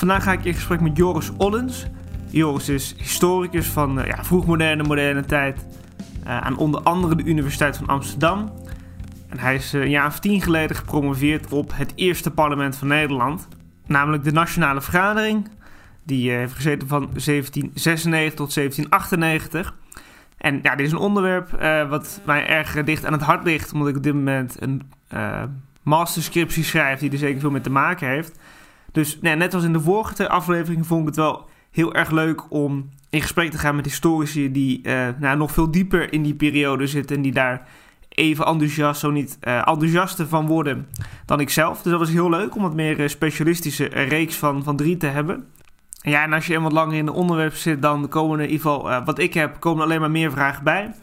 Vandaag ga ik in gesprek met Joris Ollens. Joris is historicus van uh, ja, vroegmoderne, moderne tijd uh, aan onder andere de Universiteit van Amsterdam. En hij is uh, een jaar of tien geleden gepromoveerd op het eerste parlement van Nederland, namelijk de Nationale Vergadering. Die heeft gezeten van 1796 tot 1798. En ja, dit is een onderwerp wat mij erg dicht aan het hart ligt, omdat ik op dit moment een masterscriptie schrijf die er zeker veel mee te maken heeft. Dus nee, net als in de vorige aflevering vond ik het wel heel erg leuk om in gesprek te gaan met historici die uh, nou, nog veel dieper in die periode zitten en die daar even enthousiast, zo niet uh, enthousiaster van worden dan ik zelf. Dus dat was heel leuk om wat meer uh, specialistische reeks van, van drie te hebben. En ja, en als je eenmaal langer in de onderwerp zit, dan komen er in ieder geval, wat ik heb, komen alleen maar meer vragen bij.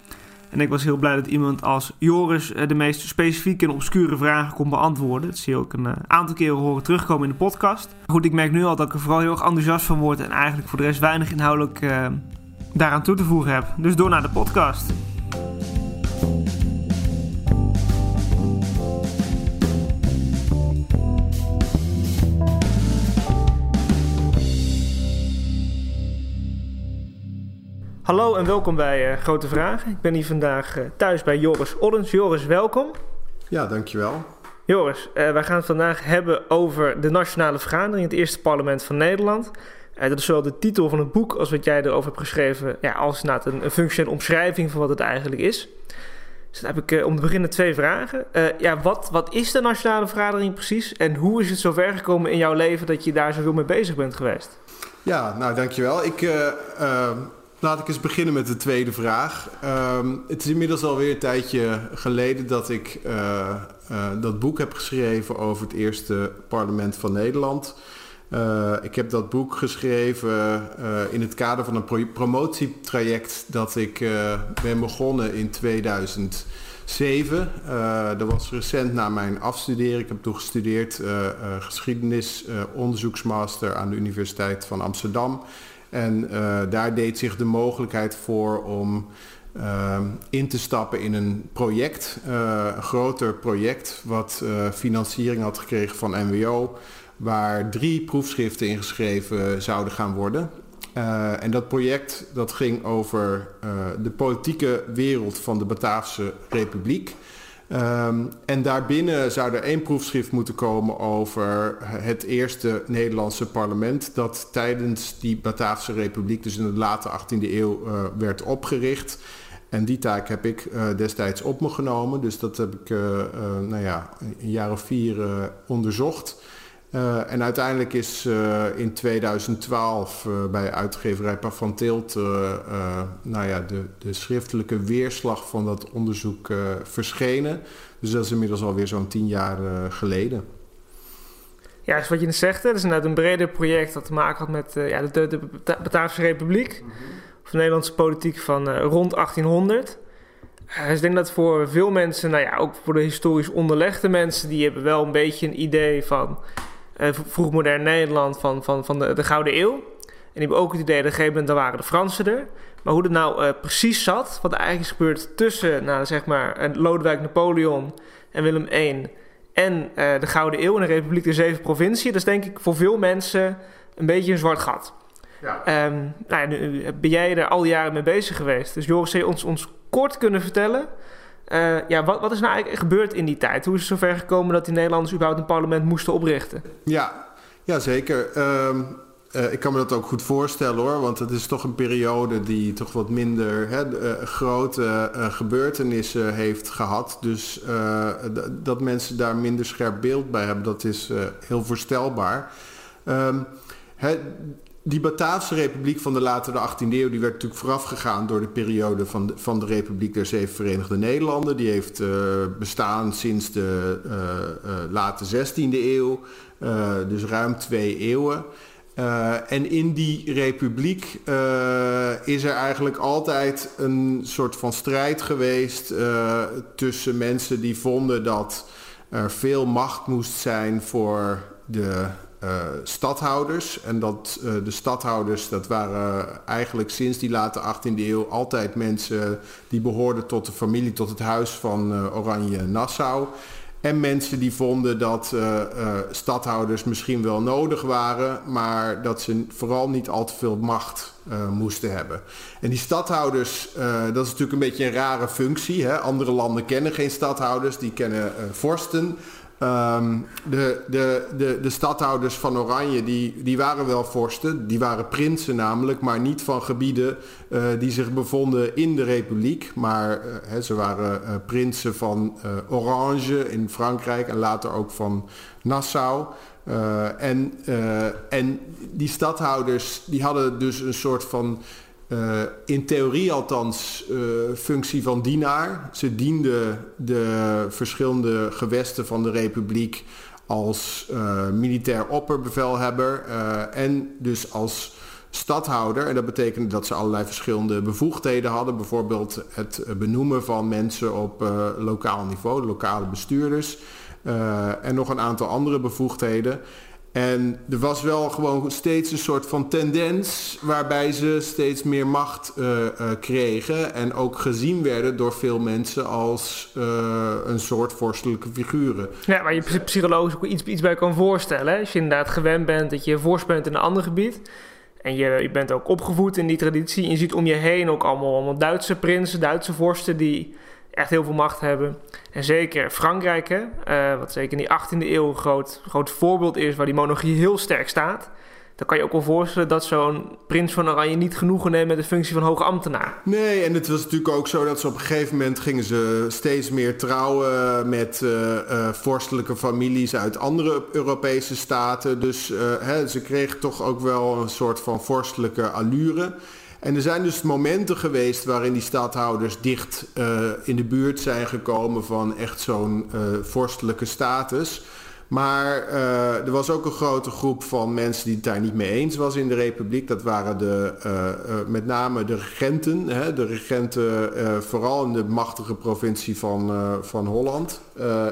En ik was heel blij dat iemand als Joris de meest specifieke en obscure vragen kon beantwoorden. Dat zie je ook een aantal keren horen terugkomen in de podcast. Goed, ik merk nu al dat ik er vooral heel erg enthousiast van word en eigenlijk voor de rest weinig inhoudelijk uh, daaraan toe te voegen heb. Dus door naar de podcast. Hallo en welkom bij uh, Grote Vragen. Ik ben hier vandaag uh, thuis bij Joris Ollens. Joris, welkom. Ja, dankjewel. Joris, uh, wij gaan het vandaag hebben over de Nationale Vergadering, het eerste parlement van Nederland. dat is zowel de titel van het boek als wat jij erover hebt geschreven, ja, als een, een functionele omschrijving van wat het eigenlijk is. Dus dan heb ik om te beginnen twee vragen. ja, wat, wat is de Nationale Vergadering precies en hoe is het zover gekomen in jouw leven dat je daar zoveel mee bezig bent geweest? Ja, nou dankjewel. Ik Laat ik eens beginnen met de tweede vraag. Um, het is inmiddels alweer een tijdje geleden dat ik uh, uh, dat boek heb geschreven over het eerste parlement van Nederland. Uh, ik heb dat boek geschreven in het kader van een pro promotietraject dat ik ben begonnen in 2007. dat was recent na mijn afstuderen. Ik heb toen gestudeerd geschiedenis, onderzoeksmaster aan de Universiteit van Amsterdam. En uh, daar deed zich de mogelijkheid voor om uh, in te stappen in een project, uh, een groter project, wat financiering had gekregen van NWO, waar drie proefschriften ingeschreven zouden gaan worden. en dat project dat ging over de politieke wereld van de Bataafse Republiek. Um, en daarbinnen zou er één proefschrift moeten komen over het eerste Nederlandse parlement dat tijdens die Bataafse Republiek, dus in de late 18e eeuw, uh, werd opgericht. En die taak heb ik uh, destijds op me genomen. Dus dat heb ik uh, nou ja, een jaar of vier onderzocht. Uh, en uiteindelijk is uh, in 2012 uh, bij uitgeverij van Tilt nou ja, de, de schriftelijke weerslag van dat onderzoek verschenen. Dus dat is inmiddels alweer zo'n tien jaar geleden. Ja, dus wat je net zegt, het is inderdaad een breder project dat te maken had met ja, de, de, Bataafse Republiek. Mm -hmm. Of de Nederlandse politiek van rond 1800. Dus ik denk dat voor veel mensen, nou ja, ook voor de historisch onderlegde mensen, die hebben wel een beetje een idee van uh, vroegmodern Nederland van, van, van de, de Gouden Eeuw. En die hebben ook het idee, dat op een gegeven moment waren de Fransen er. Maar hoe het nou uh, precies zat, wat er eigenlijk is gebeurd tussen, nou, zeg maar, Lodewijk Napoleon en Willem I en uh, de Gouden Eeuw en de Republiek der Zeven Provinciën, dat is denk ik voor veel mensen een beetje een zwart gat. Ja. Um, nou, nu ben jij er al die jaren mee bezig geweest. Dus Joris, zou je ons, ons kort kunnen vertellen uh, ja, wat, wat is nou eigenlijk gebeurd in die tijd? Hoe is het zover gekomen dat die Nederlanders überhaupt een parlement moesten oprichten? Ja, ja zeker. Um, uh, ik kan me dat ook goed voorstellen hoor, want het is toch een periode die toch wat minder hè, uh, grote gebeurtenissen heeft gehad. Dus dat mensen daar minder scherp beeld bij hebben, dat is heel voorstelbaar. Um, die Bataafse Republiek van de latere 18e eeuw... die werd natuurlijk voorafgegaan door de periode van de, van de Republiek der Zeven Verenigde Nederlanden. Die heeft uh, bestaan sinds de uh, uh, late 16e eeuw, dus ruim twee eeuwen. en in die republiek is er eigenlijk altijd een soort van strijd geweest... tussen mensen die vonden dat er veel macht moest zijn voor de stadhouders. En dat uh, de stadhouders, dat waren eigenlijk sinds die late 18e eeuw altijd mensen die behoorden tot de familie, tot het huis van uh, Oranje Nassau. En mensen die vonden dat stadhouders misschien wel nodig waren, maar dat ze vooral niet al te veel macht moesten hebben. En die stadhouders, dat is natuurlijk een beetje een rare functie. Hè? Andere landen kennen geen stadhouders, die kennen vorsten. Um, de, de, de, de stadhouders van Oranje, die, die waren wel vorsten. Die waren prinsen namelijk, maar niet van gebieden uh, die zich bevonden in de republiek. Maar uh, ze waren uh, prinsen van Orange in Frankrijk en later ook van Nassau. en, en die stadhouders die hadden dus een soort van uh, in theorie althans uh, functie van dienaar. Ze dienden de verschillende gewesten van de republiek als uh, militair opperbevelhebber en dus als stadhouder. En dat betekende dat ze allerlei verschillende bevoegdheden hadden. Bijvoorbeeld het benoemen van mensen op lokaal niveau, lokale bestuurders. en nog een aantal andere bevoegdheden. En er was wel gewoon steeds een soort van tendens waarbij ze steeds meer macht uh, uh, kregen en ook gezien werden door veel mensen als uh, een soort vorstelijke figuren. Ja, waar je psychologisch ook iets, iets bij kan voorstellen. Als je inderdaad gewend bent dat je vorst bent in een ander gebied en je, je bent ook opgevoed in die traditie en je ziet om je heen ook allemaal, allemaal Duitse prinsen, Duitse vorsten die echt heel veel macht hebben. En zeker Frankrijk, hè, uh, wat zeker in die 18e eeuw een groot, groot voorbeeld is waar die monarchie heel sterk staat. Dan kan je ook wel voorstellen dat zo'n prins van Oranje niet genoegen neemt met de functie van hoge ambtenaar. Nee, en het was natuurlijk ook zo dat ze op een gegeven moment gingen ze steeds meer trouwen met uh, uh, vorstelijke families uit andere Europese staten. Dus hè, ze kregen toch ook wel een soort van vorstelijke allure. En er zijn dus momenten geweest waarin die stadhouders dicht uh, in de buurt zijn gekomen van echt zo'n uh, vorstelijke status. Maar uh, er was ook een grote groep van mensen die het daar niet mee eens was in de republiek. Dat waren de, met name de regenten. Hè? De regenten vooral in de machtige provincie van, van Holland.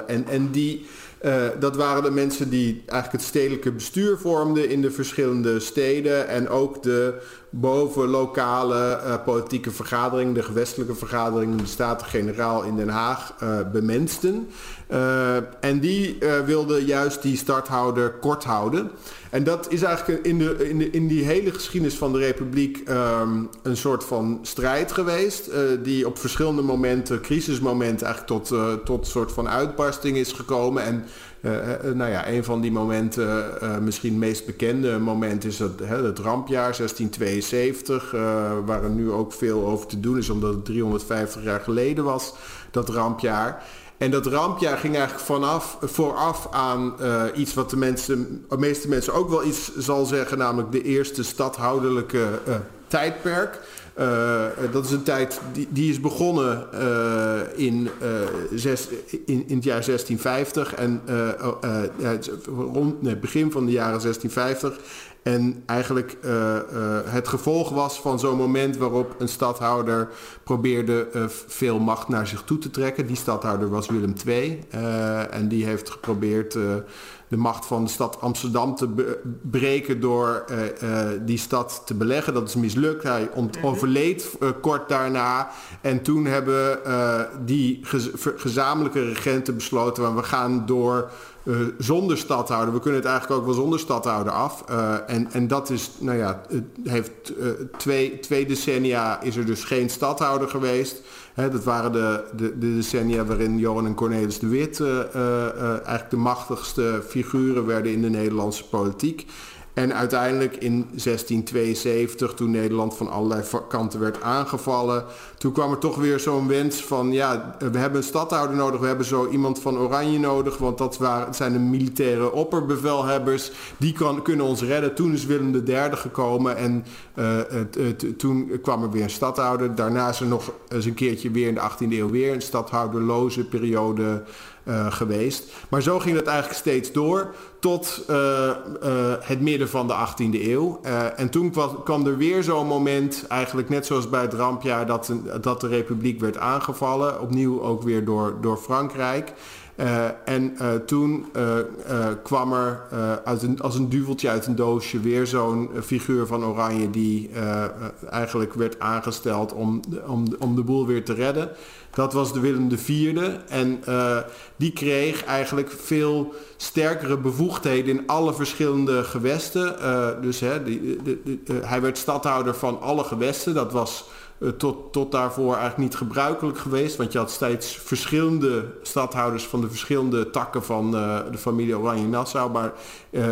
en, en die uh, dat waren de mensen die eigenlijk het stedelijke bestuur vormden in de verschillende steden. En ook de boven lokale uh, politieke vergadering, de gewestelijke vergadering, de Staten-Generaal in Den Haag, uh, en die wilden juist die starthouder kort houden. En dat is eigenlijk in, de, in, de, in die hele geschiedenis van de Republiek um, een soort van strijd geweest. Uh, die op verschillende momenten, crisismomenten, eigenlijk tot, uh, tot soort van uitbarsting is gekomen. En uh, nou ja, een van die momenten, misschien het meest bekende moment, is het, het rampjaar 1672. waar er nu ook veel over te doen is, omdat het 350 jaar geleden was, dat rampjaar. En dat rampjaar ging eigenlijk vanaf, vooraf aan uh, iets wat de, mensen, de meeste mensen ook wel iets zal zeggen, namelijk de eerste stadhouderlijke uh, tijdperk. Uh, dat is een tijd die, die is begonnen in, in, in, het jaar 1650 en rond het begin van de jaren 1650. En eigenlijk uh, uh, het gevolg was van zo'n moment waarop een stadhouder probeerde uh, veel macht naar zich toe te trekken. Die stadhouder was Willem II. en die heeft geprobeerd de macht van de stad Amsterdam te breken door die stad te beleggen. Dat is mislukt. Hij mhm. overleed kort daarna. En toen hebben die gez gezamenlijke regenten besloten... we gaan door uh, zonder stadhouder. We kunnen het eigenlijk ook wel zonder stadhouder af. Uh, en, en dat is, nou ja, het heeft uh, twee, twee decennia is er dus geen stadhouder geweest. Dat waren de, de, de, decennia waarin Johan en Cornelis de Wit eigenlijk de machtigste figuren werden in de Nederlandse politiek. En uiteindelijk in 1672, toen Nederland van allerlei kanten werd aangevallen, toen kwam er toch weer zo'n wens van, ja, we hebben een stadhouder nodig, we hebben zo iemand van Oranje nodig, want dat waren, zijn de militaire opperbevelhebbers, die kan, kunnen ons redden. Toen is Willem III gekomen en uh, toen kwam er weer een stadhouder. Daarna is er nog eens een keertje weer in de 18e eeuw weer een stadhouderloze periode uh, geweest. Maar zo ging het eigenlijk steeds door tot uh, uh, het midden van de 18e eeuw. en toen kwam, er weer zo'n moment, eigenlijk net zoals bij het rampjaar, dat, dat de republiek werd aangevallen. Opnieuw ook weer door, door Frankrijk. en toen kwam er een, als een duveltje uit een doosje weer zo'n figuur van Oranje die eigenlijk werd aangesteld om, om, om de boel weer te redden. Dat was de Willem IV. En uh, die kreeg eigenlijk veel sterkere bevoegdheden in alle verschillende gewesten. Uh, dus hè, die, de, uh, hij werd stadhouder van alle gewesten. Dat was tot, tot daarvoor eigenlijk niet gebruikelijk geweest. Want je had steeds verschillende stadhouders van de verschillende takken van uh, de familie Oranje-Nassau. Maar uh,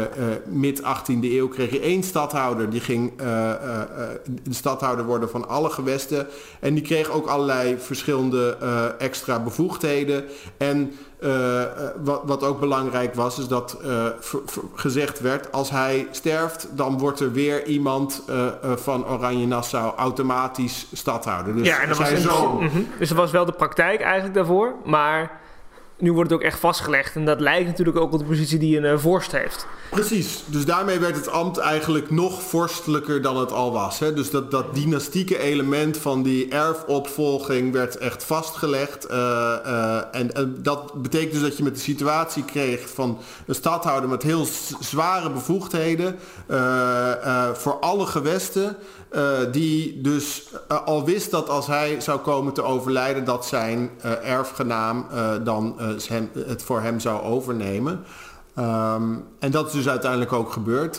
mid 18e eeuw kreeg je één stadhouder. Die ging de stadhouder worden van alle gewesten. En die kreeg ook allerlei verschillende extra bevoegdheden. En uh, wat, wat, ook belangrijk was, is dat uh, gezegd werd: als hij sterft, dan wordt er weer iemand uh, van Oranje Nassau automatisch stadhouder. Dus, ja, en dat was zo... mm -hmm. dus dat was wel de praktijk eigenlijk daarvoor, maar nu wordt het ook echt vastgelegd. En dat lijkt natuurlijk ook op de positie die een uh, vorst heeft. Precies. Dus daarmee werd het ambt eigenlijk nog vorstelijker dan het al was. Hè? Dus dat, dat dynastieke element van die erfopvolging werd echt vastgelegd. Uh, uh, en, en, dat betekent dus dat je met de situatie kreeg van een stadhouder met heel zware bevoegdheden voor alle gewesten. Uh, die dus uh, al wist dat als hij zou komen te overlijden, dat zijn uh, erfgenaam dan het voor hem zou overnemen. Um, en dat is dus uiteindelijk ook gebeurd.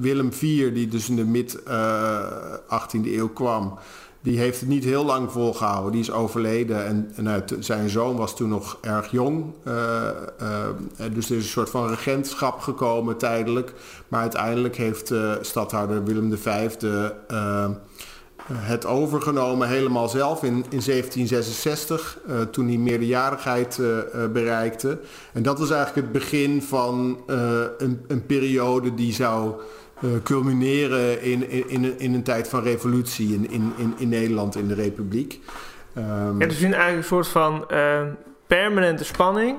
Willem IV, die dus in de mid 18e eeuw kwam, die heeft het niet heel lang volgehouden. Die is overleden en, en uh, zijn zoon was toen nog erg jong. Uh, uh, dus er is een soort van regentschap gekomen tijdelijk. Maar uiteindelijk heeft stadhouder Willem V het overgenomen helemaal zelf in, in 1766. toen hij meerderjarigheid bereikte. En dat was eigenlijk het begin van een, een periode die zou uh, culmineren in, in, in, in, een tijd van revolutie in, in, in, Nederland, in de Republiek. Um, ja, dus eigenlijk een soort van uh, permanente spanning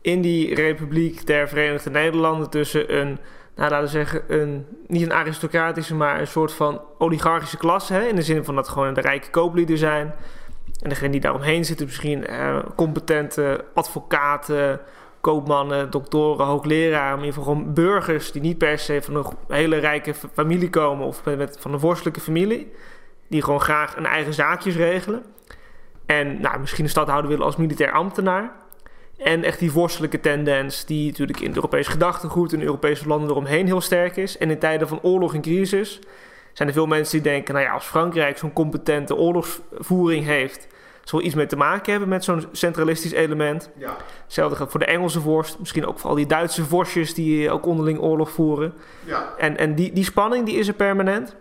in die Republiek der Verenigde Nederlanden tussen een, nou laten we zeggen, een, niet een aristocratische, maar een soort van oligarchische klasse. Hè, in de zin van dat gewoon de rijke kooplieden zijn. En degene die daaromheen zitten, misschien uh, competente advocaten, koopmannen, doktoren, hoogleraren, in ieder geval gewoon burgers die niet per se van een hele rijke familie komen of met, van een vorstelijke familie, die gewoon graag een eigen zaakjes regelen. En nou, misschien een stadhouder willen als militair ambtenaar. En echt die vorstelijke tendens, die natuurlijk in het Europees gedachtegoed in Europese landen eromheen heel sterk is. En in tijden van oorlog en crisis zijn er veel mensen die denken: nou ja, als Frankrijk zo'n competente oorlogsvoering heeft, zal iets mee te maken hebben met zo'n centralistisch element. Ja. Hetzelfde geldt voor de Engelse vorst, misschien ook voor al die Duitse vorstjes die ook onderling oorlog voeren. Ja. En, en die, die spanning die is er permanent.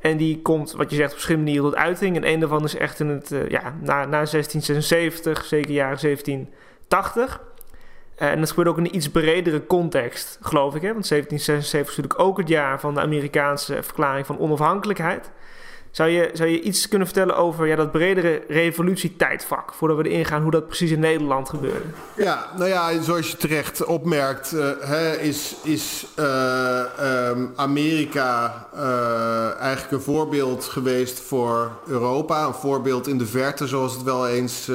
En die komt, wat je zegt, op verschillende manieren tot uiting. En een daarvan is echt in het, uh, ja, na, na 1676, zeker jaren 1780. Uh, en dat gebeurt ook in een iets bredere context, geloof ik. Hè? Want 1776 is natuurlijk ook het jaar van de Amerikaanse verklaring van onafhankelijkheid. Zou je, zou je iets kunnen vertellen over ja, dat bredere revolutietijdvak, voordat we erin gaan hoe dat precies in Nederland gebeurde? Ja, nou ja, zoals je terecht opmerkt, hè, is, is uh, um, Amerika uh, eigenlijk een voorbeeld geweest voor Europa. Een voorbeeld in de verte, zoals het wel eens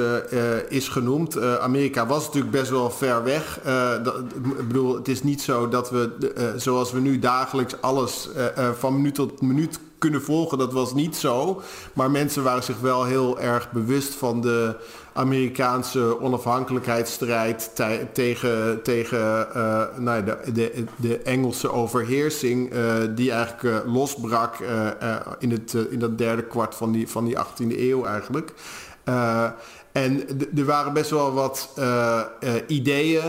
is genoemd. Amerika was natuurlijk best wel ver weg. Dat, ik bedoel, het is niet zo dat we, zoals we nu dagelijks alles van minuut tot minuut kunnen volgen. Dat was niet zo. Maar mensen waren zich wel heel erg bewust van de Amerikaanse onafhankelijkheidsstrijd tegen, tegen uh, nou, de, de, de Engelse overheersing, uh, die eigenlijk uh, losbrak in, het, in dat derde kwart van die, van die 18e eeuw eigenlijk. En er waren best wel wat uh, uh, ideeën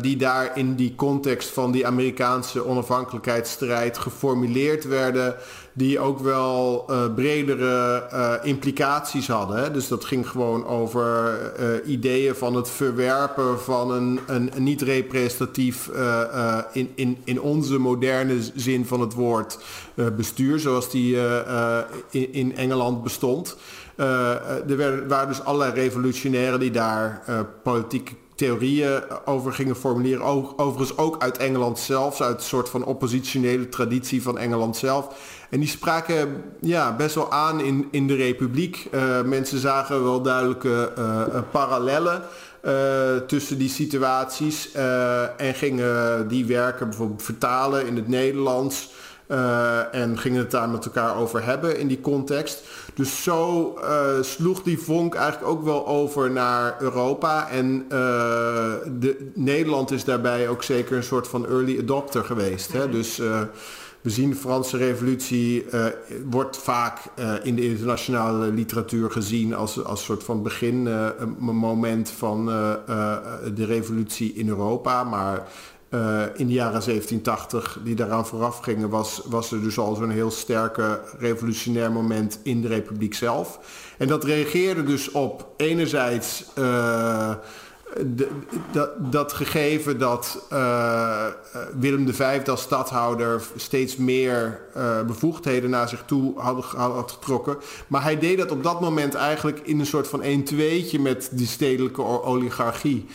die daar in die context van die Amerikaanse onafhankelijkheidsstrijd geformuleerd werden, die ook wel bredere implicaties hadden. Hè? Dus dat ging gewoon over ideeën van het verwerpen van een, een, niet representatief, in, in, in onze moderne zin van het woord, bestuur, zoals die in Engeland bestond. Uh, er waren dus allerlei revolutionairen die daar uh, politieke theorieën over gingen formuleren. Overigens ook uit Engeland zelf, uit een soort van oppositionele traditie van Engeland zelf. En die spraken ja, best wel aan in, in de republiek. Uh, mensen zagen wel duidelijke parallellen. tussen die situaties. en gingen die werken bijvoorbeeld vertalen in het Nederlands. En gingen het daar met elkaar over hebben in die context. Dus zo sloeg die vonk eigenlijk ook wel over naar Europa. En de, Nederland is daarbij ook zeker een soort van early adopter geweest. Hè? Dus we zien de Franse revolutie wordt vaak in de internationale literatuur gezien als, als soort van beginmoment van de revolutie in Europa. Maar in de jaren 1780 die daaraan vooraf gingen, was, was er dus al zo'n heel sterke revolutionair moment in de republiek zelf. En dat reageerde dus op enerzijds dat, dat, gegeven dat uh, Willem V als stadhouder steeds meer uh, bevoegdheden naar zich toe had, getrokken. Maar hij deed dat op dat moment eigenlijk in een soort van 1 tweetje met die stedelijke oligarchie.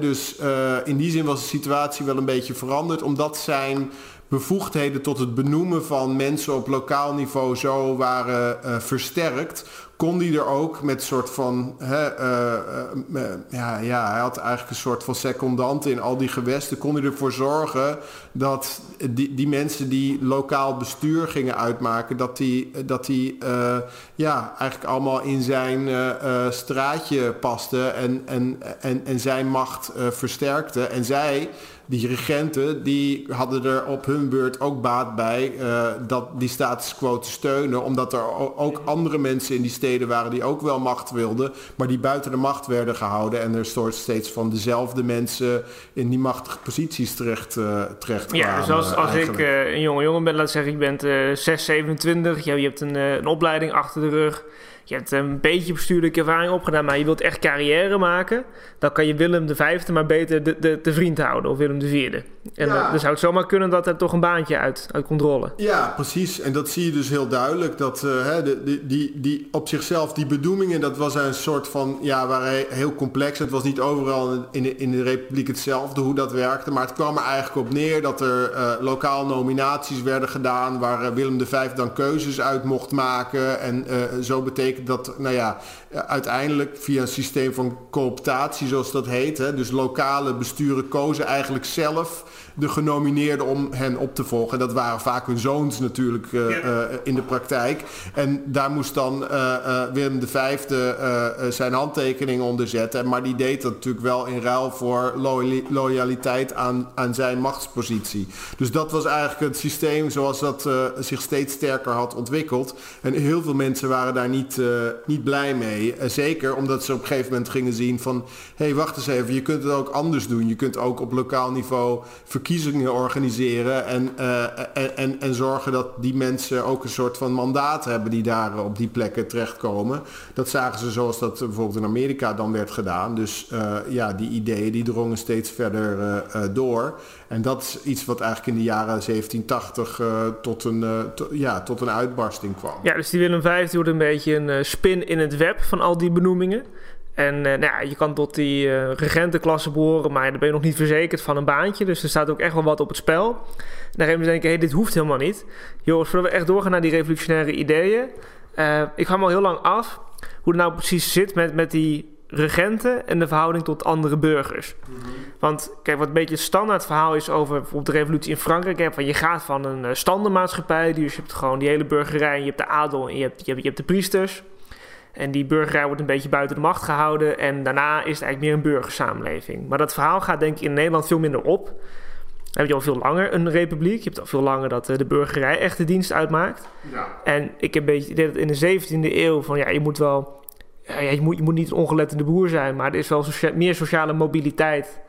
Dus in die zin was de situatie wel een beetje veranderd, omdat zijn bevoegdheden tot het benoemen van mensen op lokaal niveau zo waren versterkt kon hij er ook met soort van. Hè, uh, uh, ja, ja, hij had eigenlijk een soort van secondant in al die gewesten. Kon hij ervoor zorgen dat die, die mensen die lokaal bestuur gingen uitmaken, dat die, dat die ja, eigenlijk allemaal in zijn straatje pasten en, en, en, en zijn macht versterkte. En zij die regenten die hadden er op hun beurt ook baat bij uh, dat die status quo te steunen. Omdat er ook andere mensen in die steden waren die ook wel macht wilden, maar die buiten de macht werden gehouden. En er soort steeds van dezelfde mensen in die machtige posities terecht, uh, terecht kwamen. Ja, zoals als ik uh, een jonge jongen ben, laat zeggen, ik ben 6, 27, je, je hebt een, een opleiding achter de rug je hebt een beetje bestuurlijke ervaring opgedaan, maar je wilt echt carrière maken, dan kan je Willem de Vijfde maar beter de, de, de vriend houden, of Willem de Vierde. En ja. dan zou het zomaar kunnen dat er toch een baantje uit, uit controle. Ja, precies. En dat zie je dus heel duidelijk. Dat uh, hè, de, die, die, die op zichzelf, die bedoelingen, dat was een soort van, ja, waren heel complex. Het was niet overal in de, in de Republiek hetzelfde hoe dat werkte. Maar het kwam er eigenlijk op neer dat er uh, lokaal nominaties werden gedaan, waar uh, Willem de Vijfde dan keuzes uit mocht maken. En zo betekent dat, nou ja, uiteindelijk via een systeem van cooptatie, zoals dat heet. Hè, dus lokale besturen kozen eigenlijk zelf de genomineerden om hen op te volgen. Dat waren vaak hun zoons natuurlijk uh, uh, in de praktijk. En daar moest dan uh, Willem V zijn handtekening onder zetten. Maar die deed dat natuurlijk wel in ruil voor loyaliteit aan, aan zijn machtspositie. Dus dat was eigenlijk het systeem zoals dat zich steeds sterker had ontwikkeld. En heel veel mensen waren daar niet, niet blij mee. zeker omdat ze op een gegeven moment gingen zien van... hé, hey, wacht eens even, je kunt het ook anders doen. Je kunt ook op lokaal niveau verkiezingen organiseren en, uh, en, en, en, zorgen dat die mensen ook een soort van mandaat hebben die daar op die plekken terechtkomen. Dat zagen ze zoals dat bijvoorbeeld in Amerika dan werd gedaan. Dus uh, ja, die ideeën die drongen steeds verder uh, door. En dat is iets wat eigenlijk in de jaren 1780 tot, een, ja, tot een uitbarsting kwam. Ja, dus die Willem V wordt een beetje een spin in het web van al die benoemingen. En uh, nou ja, je kan tot die uh, regentenklasse behoren, maar dan ben je nog niet verzekerd van een baantje. Dus er staat ook echt wel wat op het spel. En dan gaan we denken, hey, dit hoeft helemaal niet. Joris, voordat we echt doorgaan naar die revolutionaire ideeën. Uh, ik ga me al heel lang af hoe het nou precies zit met, met die regenten en de verhouding tot andere burgers. Mm -hmm. Want kijk, wat een beetje het standaard verhaal is over bijvoorbeeld de revolutie in Frankrijk. Hè, van je gaat van een standenmaatschappij, dus je hebt gewoon die hele burgerij, je hebt de adel en je hebt, je hebt, je hebt de priesters. En die burgerij wordt een beetje buiten de macht gehouden. En daarna is het eigenlijk meer een burgersamenleving. Maar dat verhaal gaat denk ik in Nederland veel minder op. Dan heb je al veel langer een republiek. Je hebt al veel langer dat de burgerij echt de dienst uitmaakt. Ja. En ik heb een beetje idee dat in de 17e eeuw van ja, je moet wel. Ja, je, moet, je moet niet een ongeletterde boer zijn, maar er is wel socia meer sociale mobiliteit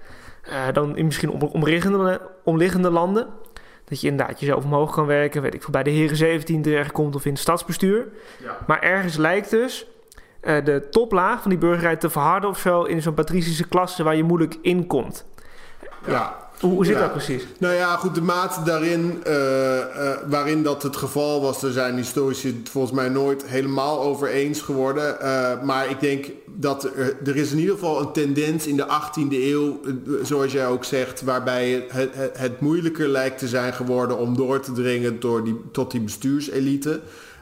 uh, dan in misschien om, omliggende, omliggende landen. Dat je inderdaad jezelf omhoog kan werken, weet ik veel, bij de Heren 17 terechtkomt of in het stadsbestuur. Ja. Maar ergens lijkt dus uh, de toplaag van die burgerij te verharden of zo in zo'n patricische klasse waar je moeilijk in komt. Ja. Hoe, hoe zit ja. dat precies? Nou ja, goed, de mate daarin uh, uh, waarin dat het geval was, daar zijn historici het volgens mij nooit helemaal over eens geworden. maar ik denk dat er, er is in ieder geval een tendens in de 18e eeuw, zoals jij ook zegt, waarbij het, het, het moeilijker lijkt te zijn geworden om door te dringen door die, tot die bestuurselite.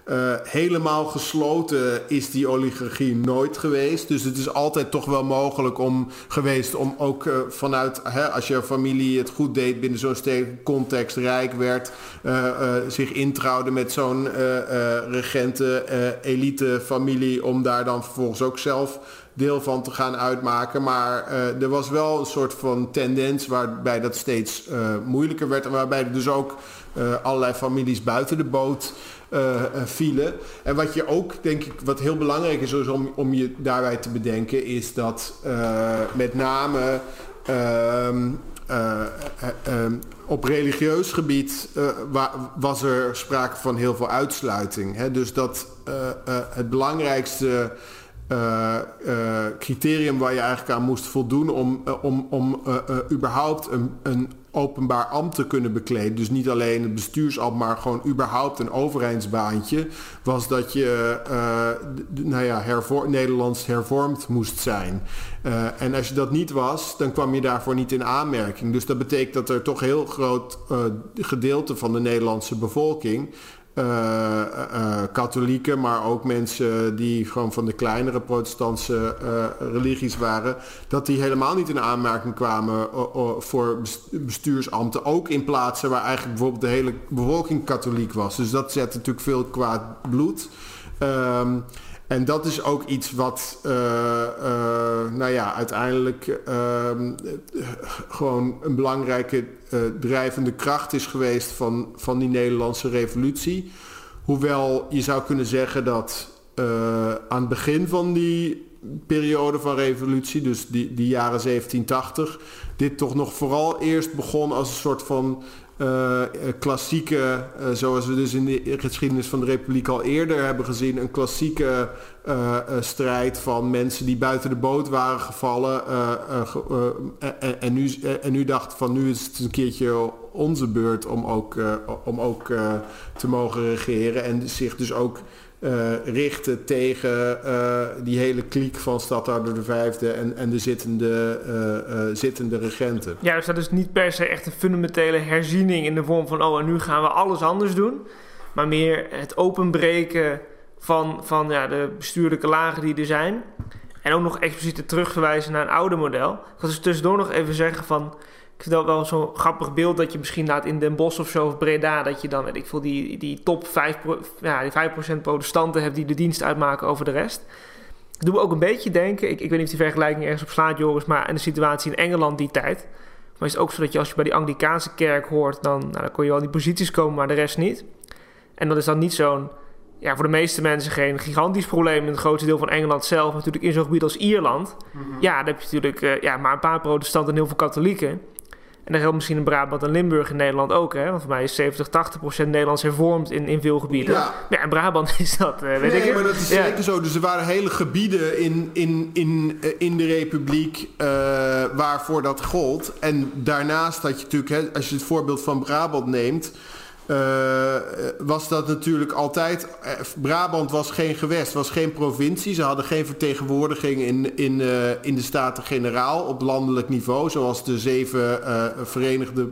Uh, helemaal gesloten is die oligarchie nooit geweest. Dus het is altijd toch wel mogelijk om geweest om ook uh, vanuit, hè, als je familie het goed deed binnen zo'n stedelijke context, rijk werd, uh, zich introuwde met zo'n regente, elite familie, om daar dan vervolgens ook zelf deel van te gaan uitmaken. Maar er was wel een soort van tendens waarbij dat steeds moeilijker werd. En waarbij er dus ook allerlei families buiten de boot vielen. En wat je ook, denk ik, wat heel belangrijk is om, om je daarbij te bedenken, is dat met name. Ehm, op religieus gebied was er sprake van heel veel uitsluiting. Hè? Dus dat het belangrijkste uh, uh, criterium waar je eigenlijk aan moest voldoen om, uh, om, om überhaupt een, een openbaar ambt te kunnen bekleden. Dus niet alleen het bestuursambt, maar gewoon überhaupt een overheidsbaantje. Was dat je nou ja, Nederlands hervormd moest zijn. en als je dat niet was, dan kwam je daarvoor niet in aanmerking. Dus dat betekent dat er toch heel groot gedeelte van de Nederlandse bevolking katholieken, maar ook mensen die gewoon van de kleinere protestantse religies waren, dat die helemaal niet in aanmerking kwamen voor bestuursambten. Ook in plaatsen waar eigenlijk bijvoorbeeld de hele bevolking katholiek was. Dus dat zet natuurlijk veel kwaad bloed. Um, en dat is ook iets wat, uh, uh, nou ja, uiteindelijk uh, gewoon een belangrijke eh, drijvende kracht is geweest van, van die Nederlandse revolutie. Hoewel je zou kunnen zeggen dat aan het begin van die periode van revolutie, dus die, die jaren 1780, dit toch nog vooral eerst begon als een soort van uh, klassieke, uh, zoals we dus in de geschiedenis van de Republiek al eerder hebben gezien, een klassieke uh, strijd van mensen die buiten de boot waren gevallen. En, en, nu, en nu dacht van nu is het een keertje onze beurt om ook, om ook te mogen regeren en zich dus ook richten tegen uh, die hele kliek van Stadhouder de Vijfde en, en de zittende, uh, zittende regenten. Ja, dus dat is niet per se echt een fundamentele herziening in de vorm van... oh, en nu gaan we alles anders doen. Maar meer het openbreken van, van ja, de bestuurlijke lagen die er zijn. En ook nog expliciet terugverwijzen naar een oude model. Ik wil dus tussendoor nog even zeggen van... Ik vind dat wel zo'n grappig beeld dat je misschien laat in Den Bosch of zo of Breda, dat je dan, weet ik veel, die, die top 5, ja, die 5% protestanten hebt die de dienst uitmaken over de rest. Dat doet me ook een beetje denken, ik, ik weet niet of die vergelijking ergens op slaat, Joris, maar in de situatie in Engeland die tijd. Maar is het ook zo dat je als je bij die Anglikaanse kerk hoort, dan, nou, dan kon je wel in die posities komen, maar de rest niet. En dat is dan niet zo'n, ja, voor de meeste mensen geen gigantisch probleem in het grootste deel van Engeland zelf. Natuurlijk in zo'n gebied als Ierland. Mm -hmm. Ja, dan heb je natuurlijk uh, ja, maar een paar protestanten en heel veel katholieken. En dat geldt misschien in Brabant en Limburg in Nederland ook. Hè? Want voor mij is 70, 80 procent Nederlands hervormd in, in veel gebieden. Ja. ja in Brabant is dat, uh, weet nee, ik. maar dat is zeker zo. Dus er waren hele gebieden in, in, in, in de Republiek uh, waarvoor dat gold. En daarnaast had je natuurlijk, hè, als je het voorbeeld van Brabant neemt... Uh, was dat natuurlijk altijd. Uh, Brabant was geen gewest, was geen provincie. Ze hadden geen vertegenwoordiging in, in, in de Staten-Generaal op landelijk niveau, zoals de zeven Verenigde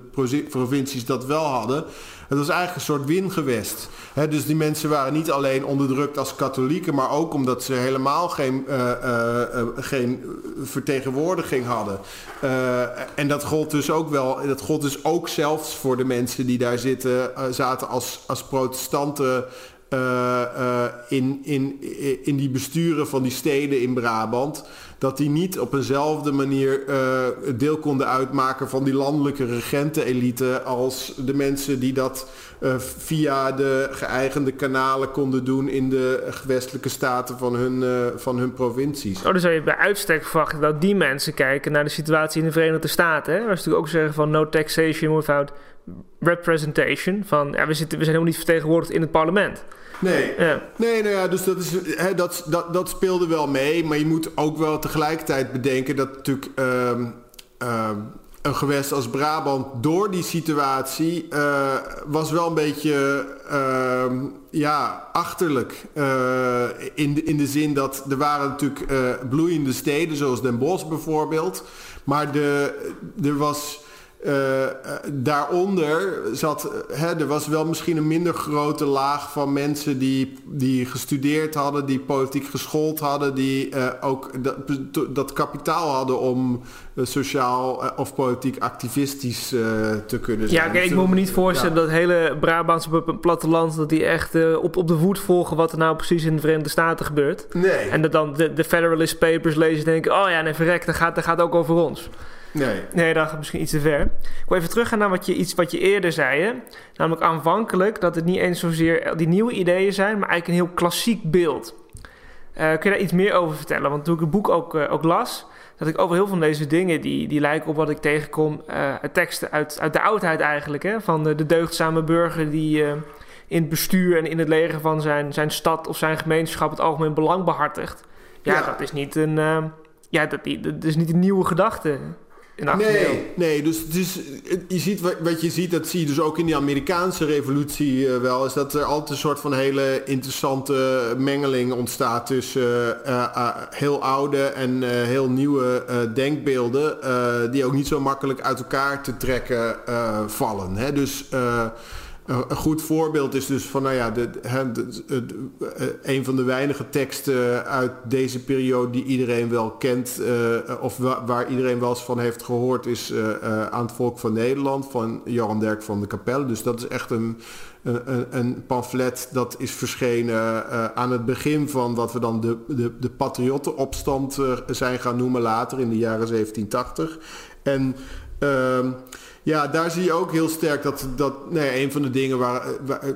Provincies dat wel hadden. Het was eigenlijk een soort wingewest. He, dus die mensen waren niet alleen onderdrukt als katholieken, maar ook omdat ze helemaal geen, uh, uh, uh, geen vertegenwoordiging hadden. en dat gold dus ook wel, dat gold dus ook zelfs voor de mensen die daar zitten, zaten als, als protestanten. In, in, in die besturen van die steden in Brabant dat die niet op eenzelfde manier uh, deel konden uitmaken van die landelijke regentenelite als de mensen die dat via de geëigende kanalen konden doen in de westelijke staten van hun, van hun provincies. Oh, dan zou je bij uitstek verwachten dat die mensen kijken naar de situatie in de Verenigde Staten. Hè? Waar ze natuurlijk ook zeggen van no taxation without representation. Van ja, we, zitten, we zijn helemaal niet vertegenwoordigd in het parlement. Nee, ja. nee nou ja, dus dat, is, hè, dat, dat, dat speelde wel mee. Maar je moet ook wel tegelijkertijd bedenken dat natuurlijk um, um, een gewest als Brabant door die situatie uh, was wel een beetje uh, ja, achterlijk. Uh, in, de, in de zin dat er waren natuurlijk bloeiende steden zoals Den Bosch bijvoorbeeld. Maar de, er was uh, daaronder zat, hè, er was wel misschien een minder grote laag van mensen die, die gestudeerd hadden, die politiek geschoold hadden, die uh, ook dat, dat, kapitaal hadden om sociaal of politiek activistisch te kunnen zijn. Ja, kijk, ik moet me niet voorstellen dat hele Brabantse platteland, dat die echt op, op de voet volgen wat er nou precies in de Verenigde Staten gebeurt. Nee. En dat dan de, de Federalist Papers lezen en denken, oh ja, nee, verrek, dat gaat, dat gaat ook over ons. Nee. Nee, dat gaat misschien iets te ver. Ik wil even teruggaan naar wat je, iets wat je eerder zei. Hè? Namelijk aanvankelijk dat het niet eens zozeer die nieuwe ideeën zijn, maar eigenlijk een heel klassiek beeld. Uh, kun je daar iets meer over vertellen? Want toen ik het boek ook, uh, ook las, dat ik over heel veel van deze dingen, die, die lijken op wat ik tegenkom uh, teksten uit, uit de oudheid eigenlijk. Hè? Van de, de deugdzame burger die in het bestuur en in het leger van zijn, zijn stad of zijn gemeenschap het algemeen belang behartigt. Ja, ja. dat is niet een... ja, dat, dat is niet een nieuwe gedachte nee, nee, dus, dus je ziet, wat je ziet, dat zie je dus ook in die Amerikaanse revolutie uh, wel, is dat er altijd een soort van hele interessante mengeling ontstaat tussen uh, uh, heel oude en heel nieuwe denkbeelden, die ook niet zo makkelijk uit elkaar te trekken vallen. Hè? Dus een goed voorbeeld is dus van, nou ja, de, een van de weinige teksten uit deze periode die iedereen wel kent, uh, of waar iedereen wel eens van heeft gehoord, is uh, Aan het Volk van Nederland van Johan Derk van de Kapelle. Dus dat is echt een, een, een pamflet dat is verschenen aan het begin van wat we dan de, de, de patriottenopstand zijn gaan noemen later in de jaren 1780. En ehm, ja, daar zie je ook heel sterk dat, dat nee, een van de dingen waar,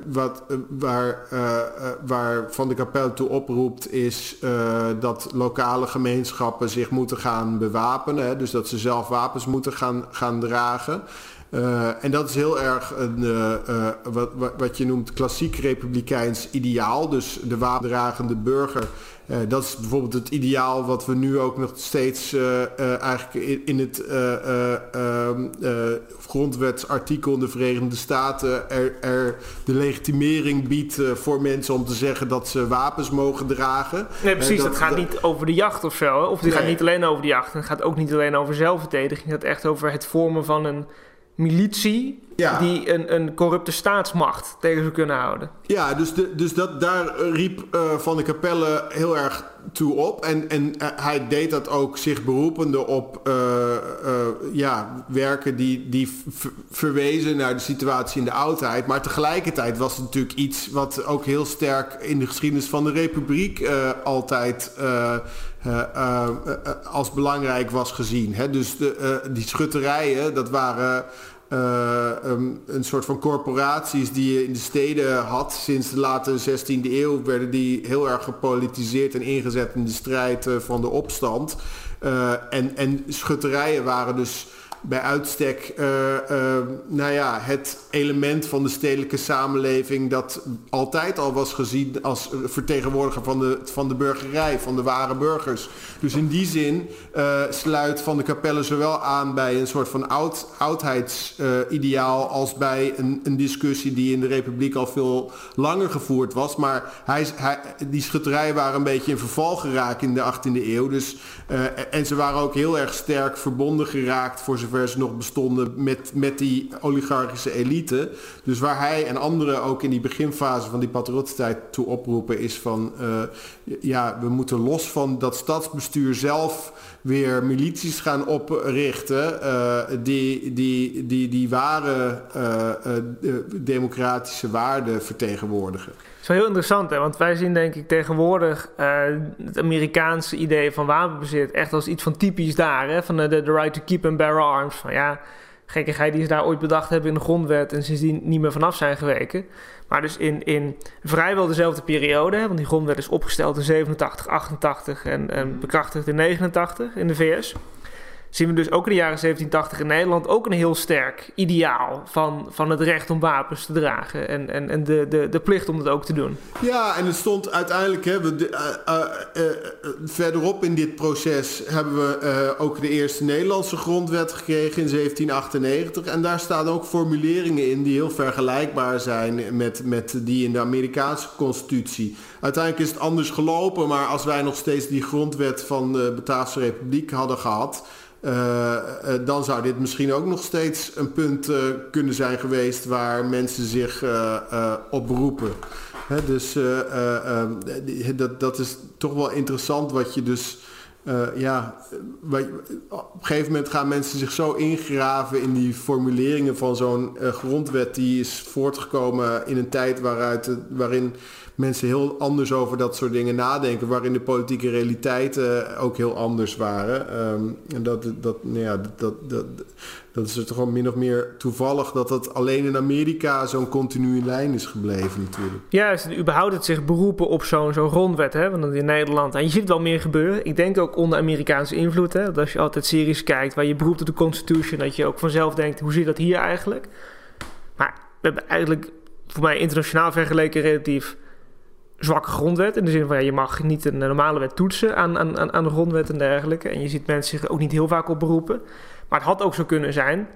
wat, waar, uh, waar Van de Kapel toe oproept is uh, dat lokale gemeenschappen zich moeten gaan bewapenen. Hè, dus dat ze zelf wapens moeten gaan, gaan dragen. Uh, en dat is heel erg een, uh, uh, wat, wat je noemt klassiek republikeins ideaal. Dus de wapendragende burger dat is bijvoorbeeld het ideaal wat we nu ook nog steeds eigenlijk in, in het ehm, grondwetsartikel in de Verenigde Staten er, er de legitimering biedt voor mensen om te zeggen dat ze wapens mogen dragen. Nee, precies. Dat, het gaat niet over de jacht of zo. Of het nee. gaat niet alleen over de jacht. Het gaat ook niet alleen over zelfverdediging. Het gaat echt over het vormen van een militie ja. die een, een corrupte staatsmacht tegen zou kunnen houden. Ja, dus, de, dus dat, daar riep uh, Van de Capelle heel erg toe op. En, en uh, hij deed dat ook zich beroepende op uh, ja, werken die, die verwezen naar de situatie in de oudheid. Maar tegelijkertijd was het natuurlijk iets wat ook heel sterk in de geschiedenis van de Republiek altijd als belangrijk was gezien. Hè? Dus de, die schutterijen, dat waren um, een soort van corporaties die je in de steden had sinds de late 16e eeuw, werden die heel erg gepolitiseerd en ingezet in de strijd van de opstand. En, en schutterijen waren dus bij uitstek uh, uh, nou ja, het element van de stedelijke samenleving dat altijd al was gezien als vertegenwoordiger van de, van de burgerij, van de ware burgers. Dus in die zin uh, sluit Van de Capelle zowel aan bij een soort van oud, oudheidsideaal als bij een, een, discussie die in de Republiek al veel langer gevoerd was. Maar hij, hij, die schutterijen waren een beetje in verval geraakt in de 18e eeuw. Dus, en ze waren ook heel erg sterk verbonden geraakt voor zover ze nog bestonden met, met die oligarchische elite. Dus waar hij en anderen ook in die beginfase van die patriotentijd toe oproepen is van... Uh, ja, we moeten los van dat stadsbestuur zelf weer milities gaan oprichten... Uh, die, die, die, die ware uh, democratische waarden vertegenwoordigen. Dat is wel heel interessant, hè? want wij zien denk ik tegenwoordig het Amerikaanse idee van wapenbezit echt als iets van typisch daar. Hè? Van de, de right to keep and bear arms. Van ja, gekkigheid die ze daar ooit bedacht hebben in de grondwet en sindsdien niet meer vanaf zijn geweken. Maar dus in, in vrijwel dezelfde periode, want die grondwet is opgesteld in 87, 88 en, en bekrachtigd in 89 in de VS zien we dus ook in de jaren 1780 in Nederland ook een heel sterk ideaal van, van het recht om wapens te dragen en, en, en de, de, de plicht om het ook te doen. Ja, en het stond uiteindelijk, hè, we, uh, uh, uh, verderop in dit proces hebben we ook de eerste Nederlandse grondwet gekregen in 1798. En daar staan ook formuleringen in die heel vergelijkbaar zijn met, met die in de Amerikaanse constitutie. Uiteindelijk is het anders gelopen, maar als wij nog steeds die grondwet van de Bataafse Republiek hadden gehad dan zou dit misschien ook nog steeds een punt kunnen zijn geweest waar mensen zich op beroepen. Hè, dus ehm, dat, dat is toch wel interessant wat je dus ja, op een gegeven moment gaan mensen zich zo ingraven in die formuleringen van zo'n grondwet die is voortgekomen in een tijd waaruit, waarin mensen heel anders over dat soort dingen nadenken, waarin de politieke realiteiten ook heel anders waren. Um, en dat, dat, nou ja, dat, dat, dat is het gewoon min of meer toevallig dat dat alleen in Amerika zo'n continue lijn is gebleven natuurlijk. Ja, überhaupt het zich beroepen op zo'n zo'n grondwet, hè, want in Nederland, en je ziet het wel meer gebeuren, ik denk ook onder Amerikaanse invloed, hè, dat als je altijd series kijkt waar je beroept op de Constitution, dat je ook vanzelf denkt, hoe zit dat hier eigenlijk? Maar we hebben eigenlijk voor mij internationaal vergeleken relatief zwakke grondwet. In de zin van ja, je mag niet een normale wet toetsen aan, aan, aan de grondwet en dergelijke. En je ziet mensen zich ook niet heel vaak op beroepen. Maar het had ook zo kunnen zijn,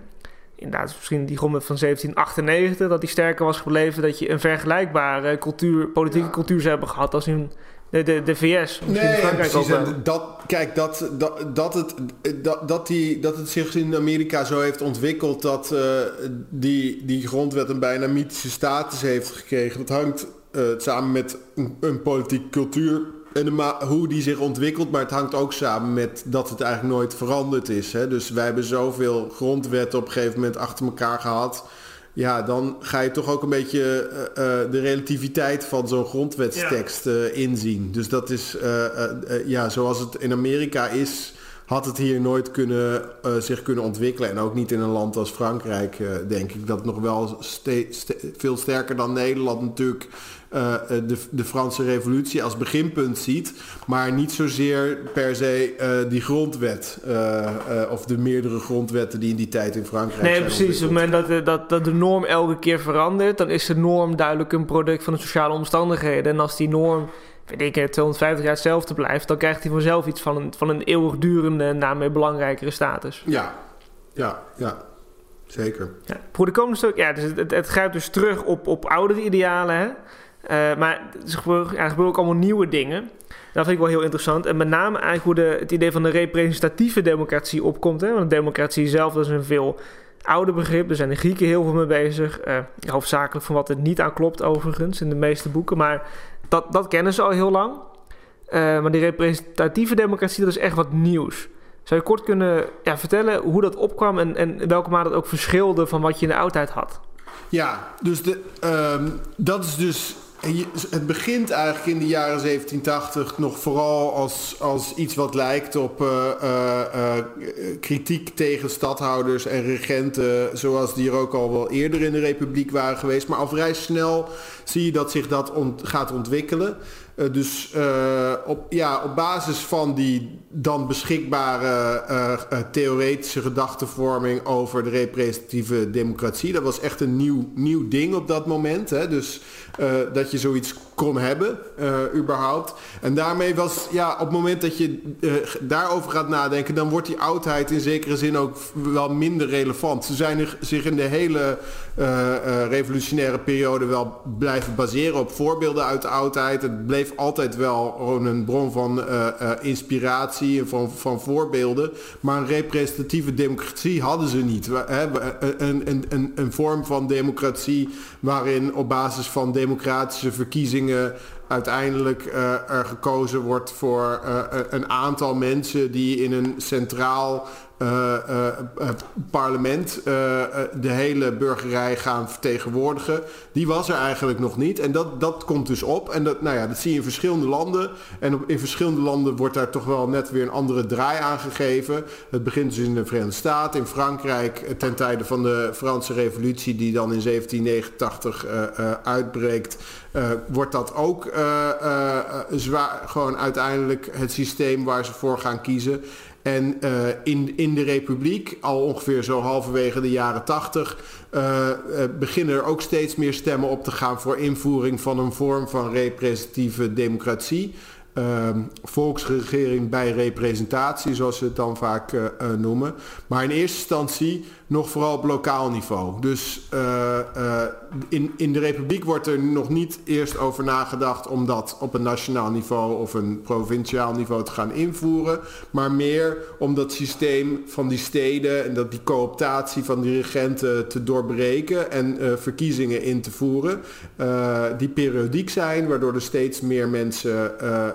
inderdaad, misschien die grondwet van 1798, dat die sterker was gebleven, dat je een vergelijkbare cultuur, politieke cultuur zou hebben gehad als in de, de, de VS. Nee, precies. dat, kijk, dat, dat, dat, het, dat, dat, die, dat het zich in Amerika zo heeft ontwikkeld dat uh, die, die grondwet een bijna mythische status heeft gekregen. Dat hangt uh, samen met een, een politieke cultuur en de hoe die zich ontwikkelt, maar het hangt ook samen met dat het eigenlijk nooit veranderd is. Hè? Dus wij hebben zoveel grondwetten op een gegeven moment achter elkaar gehad. Ja, dan ga je toch ook een beetje uh, de relativiteit van zo'n grondwetstekst uh, inzien. Dus dat is, ja, zoals het in Amerika is, had het hier nooit kunnen, zich kunnen ontwikkelen. En ook niet in een land als Frankrijk, denk ik. Dat nog wel veel sterker dan Nederland natuurlijk uh, de, de Franse revolutie als beginpunt ziet, maar niet zozeer per se uh, die grondwet of de meerdere grondwetten die in die tijd in Frankrijk nee, precies. Op het moment dat, dat, dat de norm elke keer verandert, dan is de norm duidelijk een product van de sociale omstandigheden. En als die norm weet ik, 250 jaar hetzelfde blijft, dan krijgt hij vanzelf iets van een, van een eeuwigdurende en daarmee belangrijkere status. Ja, ja, ja. Zeker. Ja, voor de komende stuk, ja, dus het, het, het grijpt dus terug op, op oudere idealen. Hè? Uh, maar er gebeuren, er gebeuren ook allemaal nieuwe dingen. Dat vind ik wel heel interessant. En met name eigenlijk hoe de, het idee van de representatieve democratie opkomt. Hè? Want democratie zelf is een veel ouder begrip. Er zijn de Grieken heel veel mee bezig. Uh, hoofdzakelijk van wat er niet aan klopt overigens in de meeste boeken. Maar dat, dat kennen ze al heel lang. Uh, maar die representatieve democratie, dat is echt wat nieuws. Zou je kort kunnen ja, vertellen hoe dat opkwam en, en welke mate dat ook verschilde van wat je in de oudheid had? Ja, dus de, um, dat is dus het begint eigenlijk in de jaren 1780 nog vooral als, als iets wat lijkt op uh, uh, kritiek tegen stadhouders en regenten, zoals die er ook al wel eerder in de republiek waren geweest. Maar al vrij snel zie je dat zich dat gaat ontwikkelen. Dus op, ja, op basis van die dan beschikbare theoretische gedachtenvorming over de representatieve democratie. Dat was echt een nieuw, nieuw ding op dat moment. Hè? Dus dat je zoiets kon hebben, überhaupt. En daarmee was, ja, op het moment dat je daarover gaat nadenken, dan wordt die oudheid in zekere zin ook wel minder relevant. Ze zijn zich in de hele revolutionaire periode wel blijven baseren op voorbeelden uit de oudheid. Het bleef altijd wel een bron van inspiratie en van, van voorbeelden. Maar een representatieve democratie hadden ze niet. Hè, een, een, een, een vorm van democratie waarin op basis van democratische verkiezingen uiteindelijk uh, er gekozen wordt voor uh, een aantal mensen die in een centraal parlement de hele burgerij gaan vertegenwoordigen. Die was er eigenlijk nog niet. En dat, dat komt dus op. En dat, nou ja, dat zie je in verschillende landen. En in verschillende landen wordt daar toch wel net weer een andere draai aan gegeven. Het begint dus in de Verenigde Staten, in Frankrijk, ten tijde van de Franse Revolutie, die dan in 1789 uitbreekt. wordt dat ook zwaar, gewoon uiteindelijk het systeem waar ze voor gaan kiezen. En uh, in, in de Republiek, al ongeveer zo halverwege de jaren tachtig, uh, beginnen er ook steeds meer stemmen op te gaan voor invoering van een vorm van representatieve democratie. Uh, volksregering bij representatie, zoals ze het dan vaak noemen. Maar in eerste instantie nog vooral op lokaal niveau. Dus uh, uh, in, in de Republiek wordt er nog niet eerst over nagedacht om dat op een nationaal niveau of een provinciaal niveau te gaan invoeren. Maar meer om dat systeem van die steden en dat die cooptatie van die regenten te doorbreken en uh, verkiezingen in te voeren. die periodiek zijn, waardoor er steeds meer mensen,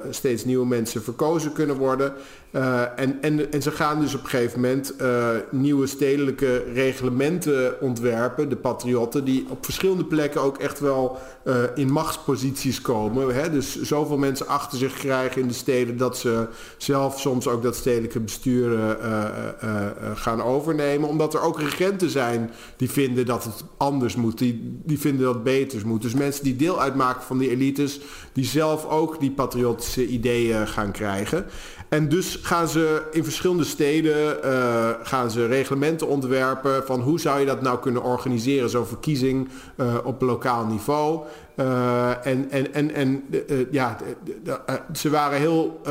steeds nieuwe mensen verkozen kunnen worden. Uh, en, en, en ze gaan dus op een gegeven moment uh, nieuwe stedelijke reglementen ontwerpen, de patriotten, die op verschillende plekken ook echt wel uh, in machtsposities komen. Hè? Dus zoveel mensen achter zich krijgen in de steden dat ze zelf soms ook dat stedelijke bestuur gaan overnemen. Omdat er ook regenten zijn die vinden dat het anders moet, die, die vinden dat het beter moet. Dus mensen die deel uitmaken van die elites, die zelf ook die patriotische ideeën gaan krijgen. En dus gaan ze in verschillende steden uh, gaan ze reglementen ontwerpen van hoe zou je dat nou kunnen organiseren, zo'n verkiezing uh, op lokaal niveau. Uh, en en, en, en ja, ze waren heel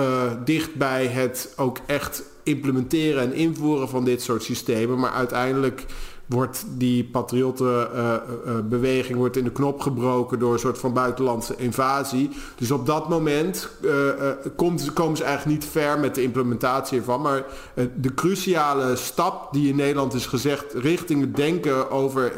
dicht bij het ook echt implementeren en invoeren van dit soort systemen. Maar uiteindelijk wordt die patriottenbeweging uh, uh, wordt in de knop gebroken door een soort van buitenlandse invasie. Dus op dat moment komt, komen ze eigenlijk niet ver met de implementatie ervan. Maar de cruciale stap die in Nederland is gezegd richting het denken over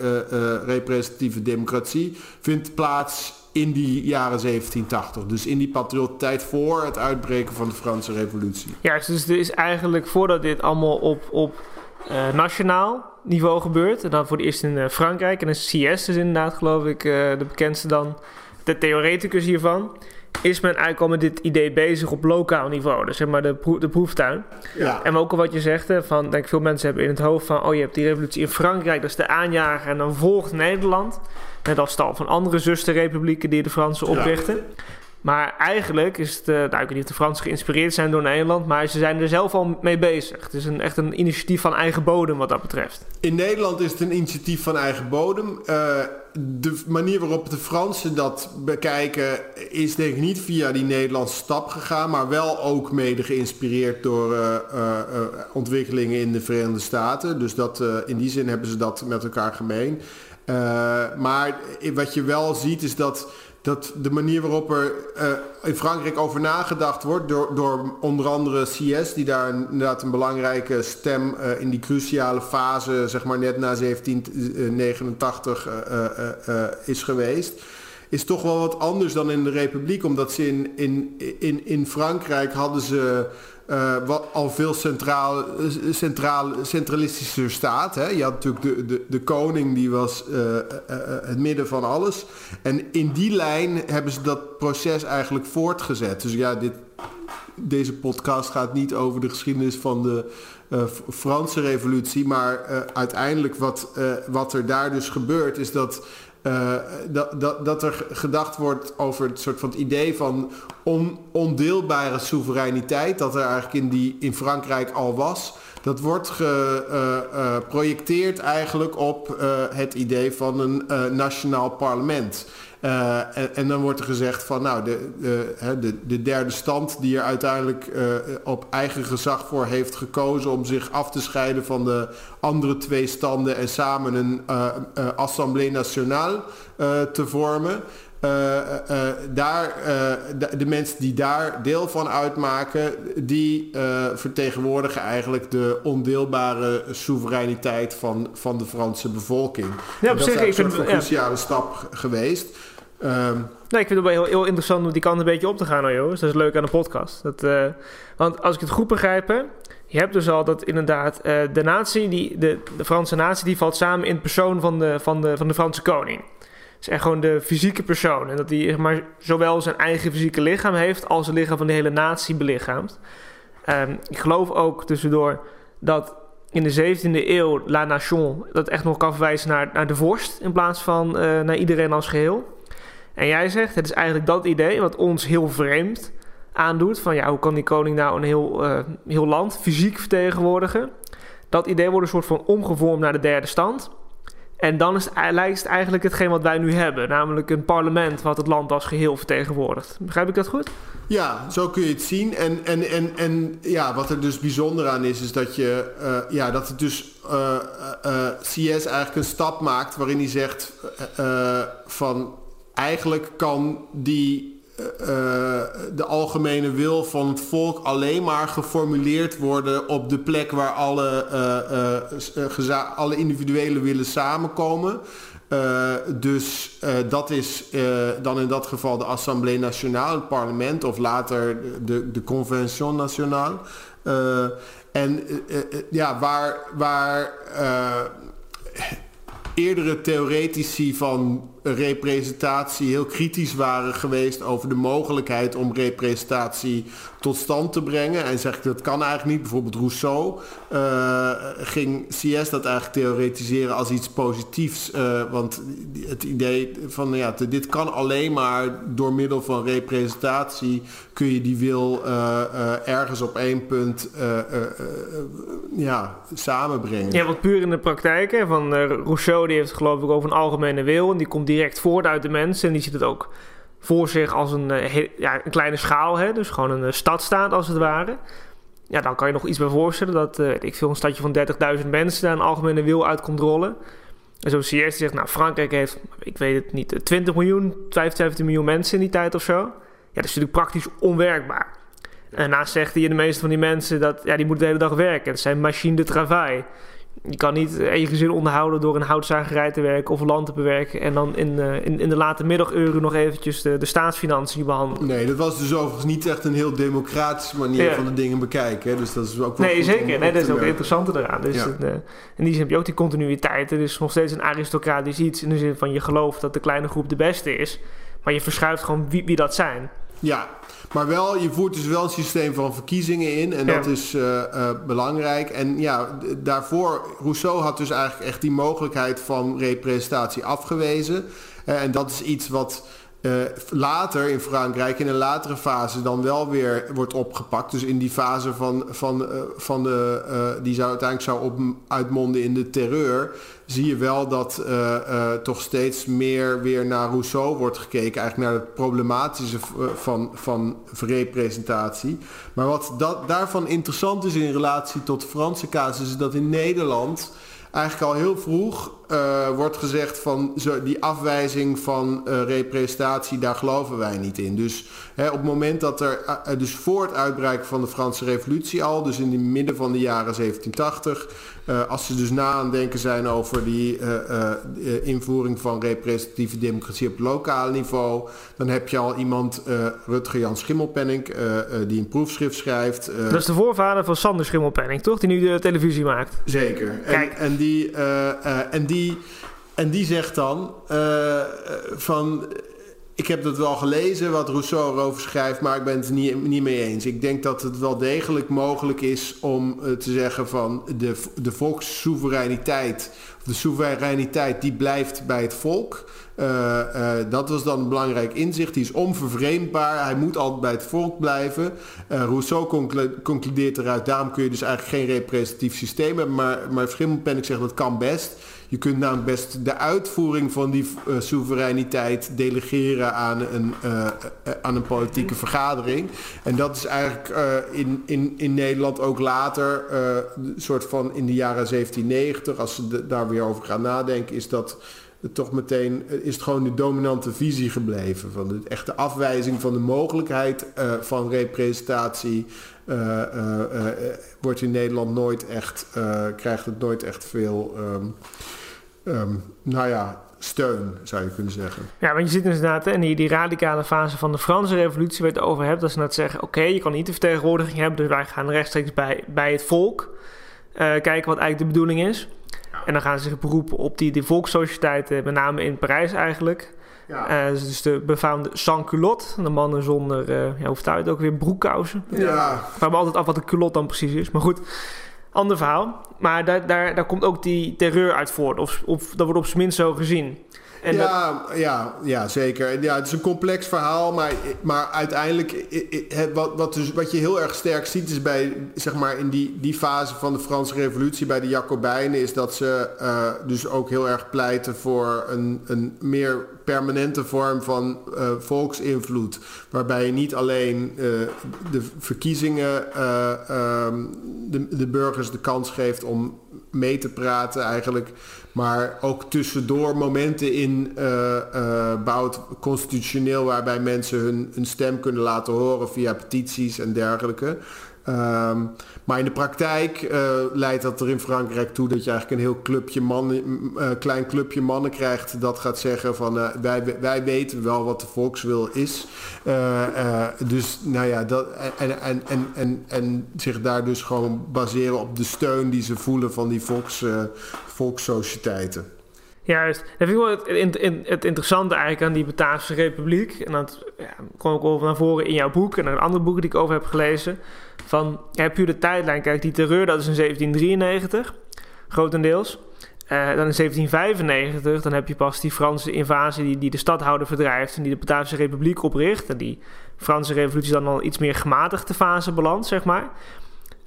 representatieve democratie vindt plaats in die jaren 1780. Dus in die patriottijd voor het uitbreken van de Franse revolutie. Ja, dus er is eigenlijk voordat dit allemaal op, op uh, nationaal niveau gebeurt. En dan voor het eerst in uh, Frankrijk. En een CS is inderdaad, geloof ik, uh, de bekendste dan. De theoreticus hiervan. Is men eigenlijk al met dit idee bezig op lokaal niveau. Dus zeg maar de, de proeftuin. Ja. En ook al wat je zegt, van, denk veel mensen hebben in het hoofd van... oh, je hebt die revolutie in Frankrijk, dat is de aanjager. En dan volgt Nederland. Net als tal van andere zusterrepublieken die de Fransen oprichten. Ja. Maar eigenlijk is het, uh, nou, ik weet niet of de Fransen geïnspireerd zijn door Nederland, maar ze zijn er zelf al mee bezig. Het is een, echt een initiatief van eigen bodem wat dat betreft. In Nederland is het een initiatief van eigen bodem. Uh, de manier waarop de Fransen dat bekijken is denk ik niet via die Nederlandse stap gegaan, maar wel ook mede geïnspireerd door uh, ontwikkelingen in de Verenigde Staten. Dus dat, in die zin hebben ze dat met elkaar gemeen. maar wat je wel ziet is dat dat de manier waarop er uh, in Frankrijk over nagedacht wordt, door, door onder andere CS, die daar inderdaad een belangrijke stem uh, in die cruciale fase, zeg maar net na 1789, uh, is geweest, is toch wel wat anders dan in de Republiek, omdat ze in, in, in, in Frankrijk hadden ze uh, wat al veel centraal, centraal, centralistischer staat. Hè? Je had natuurlijk de, de, de koning, die was uh, het midden van alles. En in die lijn hebben ze dat proces eigenlijk voortgezet. Dus ja, dit, deze podcast gaat niet over de geschiedenis van de Franse revolutie. Maar uiteindelijk wat, wat er daar dus gebeurt, is dat uh, dat, dat, dat er gedacht wordt over het soort van het idee van on, ondeelbare soevereiniteit, dat er eigenlijk in, die, in Frankrijk al was. Dat wordt geprojecteerd uh, uh, eigenlijk op het idee van een nationaal parlement. Uh, en, dan wordt er gezegd van nou, de, de, de, de derde stand die er uiteindelijk uh, op eigen gezag voor heeft gekozen om zich af te scheiden van de andere twee standen en samen een uh, Assemblée Nationale te vormen. Daar, de, de, mensen die daar deel van uitmaken, die vertegenwoordigen eigenlijk de ondeelbare soevereiniteit van, van de Franse bevolking. Ja, op zich is een cruciale stap geweest. Um, nee, ik vind het wel heel, heel interessant om die kant een beetje op te gaan, hoor, jongens. Dat is leuk aan de podcast. Dat, uh, want als ik het goed begrijp, je hebt dus al dat inderdaad uh, de natie, die, de, de Franse natie, die valt samen in persoon van de, van de, van de Franse koning. Is echt gewoon de fysieke persoon. En dat hij maar, zowel zijn eigen fysieke lichaam heeft als het lichaam van de hele natie belichaamt. Um, ik geloof ook tussendoor dat in de 17e eeuw La Nation dat echt nog kan verwijzen naar, naar de vorst in plaats van uh, naar iedereen als geheel. En jij zegt, het is eigenlijk dat idee wat ons heel vreemd aandoet. Van ja, hoe kan die koning nou een heel, uh, heel land fysiek vertegenwoordigen? Dat idee wordt een soort van omgevormd naar de derde stand. En dan is, lijkt het eigenlijk hetgeen wat wij nu hebben. Namelijk een parlement wat het land als geheel vertegenwoordigt. Begrijp ik dat goed? Ja, zo kun je het zien. En, en, en, en ja, wat er dus bijzonder aan is, is dat, je, uh, ja, dat het dus uh, uh, CS eigenlijk een stap maakt waarin hij zegt van eigenlijk kan die de algemene wil van het volk alleen maar geformuleerd worden op de plek waar alle, alle individuele willen samenkomen. Uh, dus uh, dat is uh, dan in dat geval de Assemblée Nationale, het parlement, of later de, de Convention Nationale. en ja, waar, waar eerdere theoretici van representatie heel kritisch waren geweest over de mogelijkheid om representatie tot stand te brengen. En zeg ik dat kan eigenlijk niet. Bijvoorbeeld Rousseau uh, ging CS dat eigenlijk theoretiseren als iets positiefs. Uh, want het idee van ja, dit kan alleen maar door middel van representatie kun je die wil uh, ergens op één punt ja, samenbrengen. Ja, wat puur in de praktijk. Hè, van Rousseau die heeft geloof ik over een algemene wil. En die komt direct voort uit de mensen. En die ziet het ook voor zich als een, ja, een kleine schaal. Hè, dus gewoon een stadstaat als het ware ja, dan kan je nog iets bij voorstellen dat uh, ik veel een stadje van 30.000 mensen daar een algemene wil uit komt rollen. En zo CS zegt, nou Frankrijk heeft, ik weet het niet, 20 miljoen, 75 miljoen mensen in die tijd of zo. Ja, dat is natuurlijk praktisch onwerkbaar. En daarnaast zegt hij, de meeste van die mensen, dat, ja, die moeten de hele dag werken. Dat zijn machines de travail. Je kan niet één gezin onderhouden door een houtzagerij te werken of land te bewerken. En dan in, uh, in, in de late middaguren nog eventjes de, de staatsfinanciën behandelen. Nee, dat was dus overigens niet echt een heel democratische manier ja. van de dingen bekijken. Hè? Dus dat is ook wel Nee, zeker. nee, dat is ook interessant eraan. Dus ja. het, uh, in die zin heb je ook die continuïteit. Het is nog steeds een aristocratisch iets. In de zin van je gelooft dat de kleine groep de beste is. Maar je verschuift gewoon wie, wie dat zijn. Ja, maar wel, je voert dus wel een systeem van verkiezingen in. En dat is uh, uh, belangrijk. En ja, daarvoor, Rousseau had dus eigenlijk echt die mogelijkheid van representatie afgewezen. Uh, en dat is iets wat uh, later in Frankrijk, in een latere fase, dan wel weer wordt opgepakt. Dus in die fase van, van, uh, van de, uh, die zou uiteindelijk zou op, uitmonden in de terreur, zie je wel dat toch steeds meer weer naar Rousseau wordt gekeken. Eigenlijk naar het problematische van, van representatie. Maar wat dat, daarvan interessant is in relatie tot de Franse casus, is dat in Nederland eigenlijk al heel vroeg uh, wordt gezegd van zo, die afwijzing van uh, representatie, daar geloven wij niet in. Dus hè, op het moment dat er, uh, dus voor het uitbreken van de Franse revolutie al, dus in het midden van de jaren 1780, als ze dus na aan denken zijn over die invoering van representatieve democratie op lokaal niveau, dan heb je al iemand, Rutger Jan Schimmelpenning, die een proefschrift schrijft. dat is de voorvader van Sander Schimmelpenning, toch? Die nu de televisie maakt. Zeker. Kijk. En, en die, en die die, en die zegt dan uh, van... Ik heb dat wel gelezen, wat Rousseau erover schrijft, maar ik ben het niet, niet mee eens. Ik denk dat het wel degelijk mogelijk is om uh, te zeggen van de, de volkssoevereiniteit, de soevereiniteit die blijft bij het volk. Uh, uh, dat was dan een belangrijk inzicht. Die is onvervreemdbaar. Hij moet altijd bij het volk blijven. Rousseau conclu concludeert eruit. Daarom kun je dus eigenlijk geen representatief systeem hebben. Maar, maar Schimmelpenninck zegt dat kan best. Je kunt namelijk best de uitvoering van die uh, soevereiniteit delegeren aan een, uh, uh, aan een politieke vergadering. En dat is eigenlijk in, in, in Nederland ook later, een soort van in de jaren 1790, als ze daar weer over gaan nadenken, is dat toch meteen is het gewoon de dominante visie gebleven. Van de echte afwijzing van de mogelijkheid van representatie. Wordt in Nederland nooit echt, krijgt het nooit echt veel, um, um, nou ja, steun, zou je kunnen zeggen. Ja, want je ziet inderdaad in die, die radicale fase van de Franse revolutie waar je het over hebt, dat ze net zeggen, oké, okay, je kan niet de vertegenwoordiging hebben, dus wij gaan rechtstreeks bij, bij het volk kijken wat eigenlijk de bedoeling is. En dan gaan ze zich beroepen op die, die volkssociëteiten, met name in Parijs eigenlijk. Ja. Uh, dus de befaamde sans-culotte. De mannen zonder, uh, ja, hoe vertaal je het ook weer, broekkousen. Ja. Ik vraag me altijd af wat een culotte dan precies is. Maar goed, ander verhaal. Maar daar, daar, daar komt ook die terreur uit voort. Of, of dat wordt op zijn minst zo gezien. En ja, ja, ja, zeker. Ja, het is een complex verhaal, maar, maar uiteindelijk, wat, wat, dus, wat je heel erg sterk ziet, is bij, zeg maar, in die, die fase van de Franse Revolutie bij de Jacobijnen, is dat ze uh, dus ook heel erg pleiten voor een, een meer permanente vorm van uh, volksinvloed. Waarbij je niet alleen uh, de verkiezingen de, de burgers de kans geeft om mee te praten eigenlijk. Maar ook tussendoor momenten in bouwt constitutioneel waarbij mensen hun, hun stem kunnen laten horen via petities en dergelijke. Um, maar in de praktijk uh, leidt dat er in Frankrijk toe dat je eigenlijk een heel clubje mannen, uh, klein clubje mannen krijgt dat gaat zeggen van uh, wij, wij weten wel wat de volkswil is. dus nou ja, dat, en, en, en, en, zich daar dus gewoon baseren op de steun die ze voelen van die volks, volkssociëteiten. Juist. Dat vind ik het, het, interessante eigenlijk aan die Bataafse Republiek. En dat ja, kwam ook over naar voren in jouw boek en in andere boeken die ik over heb gelezen. Van, ja, puur de tijdlijn. Kijk, die terreur dat is in 1793, grotendeels. Uh, dan in 1795, dan heb je pas die Franse invasie die, die de stadhouder verdrijft en die de Bataafse Republiek opricht. En die Franse revolutie dan al iets meer gematigde fase belandt, zeg maar.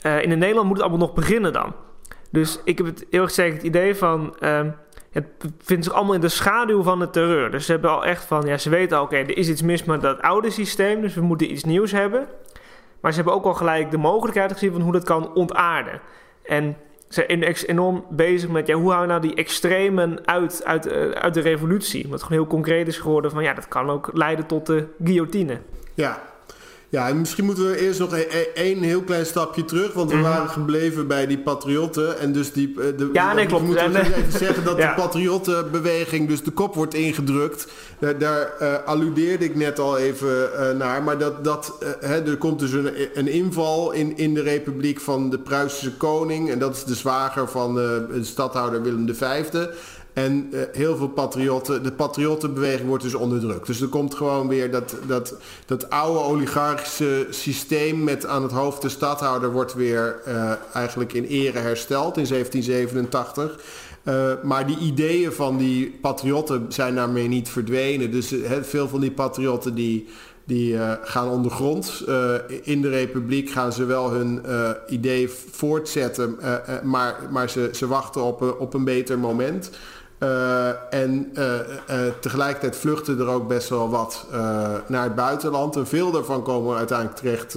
Uh, in Nederland moet het allemaal nog beginnen dan. Dus ik heb het heel erg zeker het idee van... Uh, het vindt zich allemaal in de schaduw van de terreur. Dus ze hebben al echt van, ja, ze weten al, oké, er is iets mis met dat oude systeem, dus we moeten iets nieuws hebben. Maar ze hebben ook al gelijk de mogelijkheid gezien van hoe dat kan ontaarden. En ze zijn enorm bezig met, ja, hoe houden we nou die extremen uit, uit, uh, uit de revolutie? Wat gewoon heel concreet is geworden van, ja, dat kan ook leiden tot de guillotine. Ja, ja, en misschien moeten we eerst nog e-, e-, één heel klein stapje terug. Want we mhm. waren gebleven bij die patriotten. En dus die. Eh, de, ja, nee, klopt. Moeten we even zeggen dat de patriottenbeweging dus de kop wordt ingedrukt. Daar, daar uh, alludeerde ik net al even uh, naar. Maar dat, dat hè, er komt dus een, een inval in, in de republiek van de Pruisische koning. En dat is de zwager van de stadhouder Willem V. En uh, heel veel patriotten, de patriottenbeweging wordt dus onderdrukt. Dus er komt gewoon weer dat, dat, dat oude oligarchische systeem met aan het hoofd de stadhouder wordt weer uh, eigenlijk in ere hersteld in 1787. Uh, maar die ideeën van die patriotten zijn daarmee niet verdwenen. Dus veel van die patriotten die, die gaan ondergrond. In de republiek gaan ze wel hun idee voortzetten, maar, maar ze, ze wachten op, op een beter moment. Uh, en uh, uh, tegelijkertijd vluchten er ook best wel wat naar het buitenland. En veel daarvan komen uiteindelijk terecht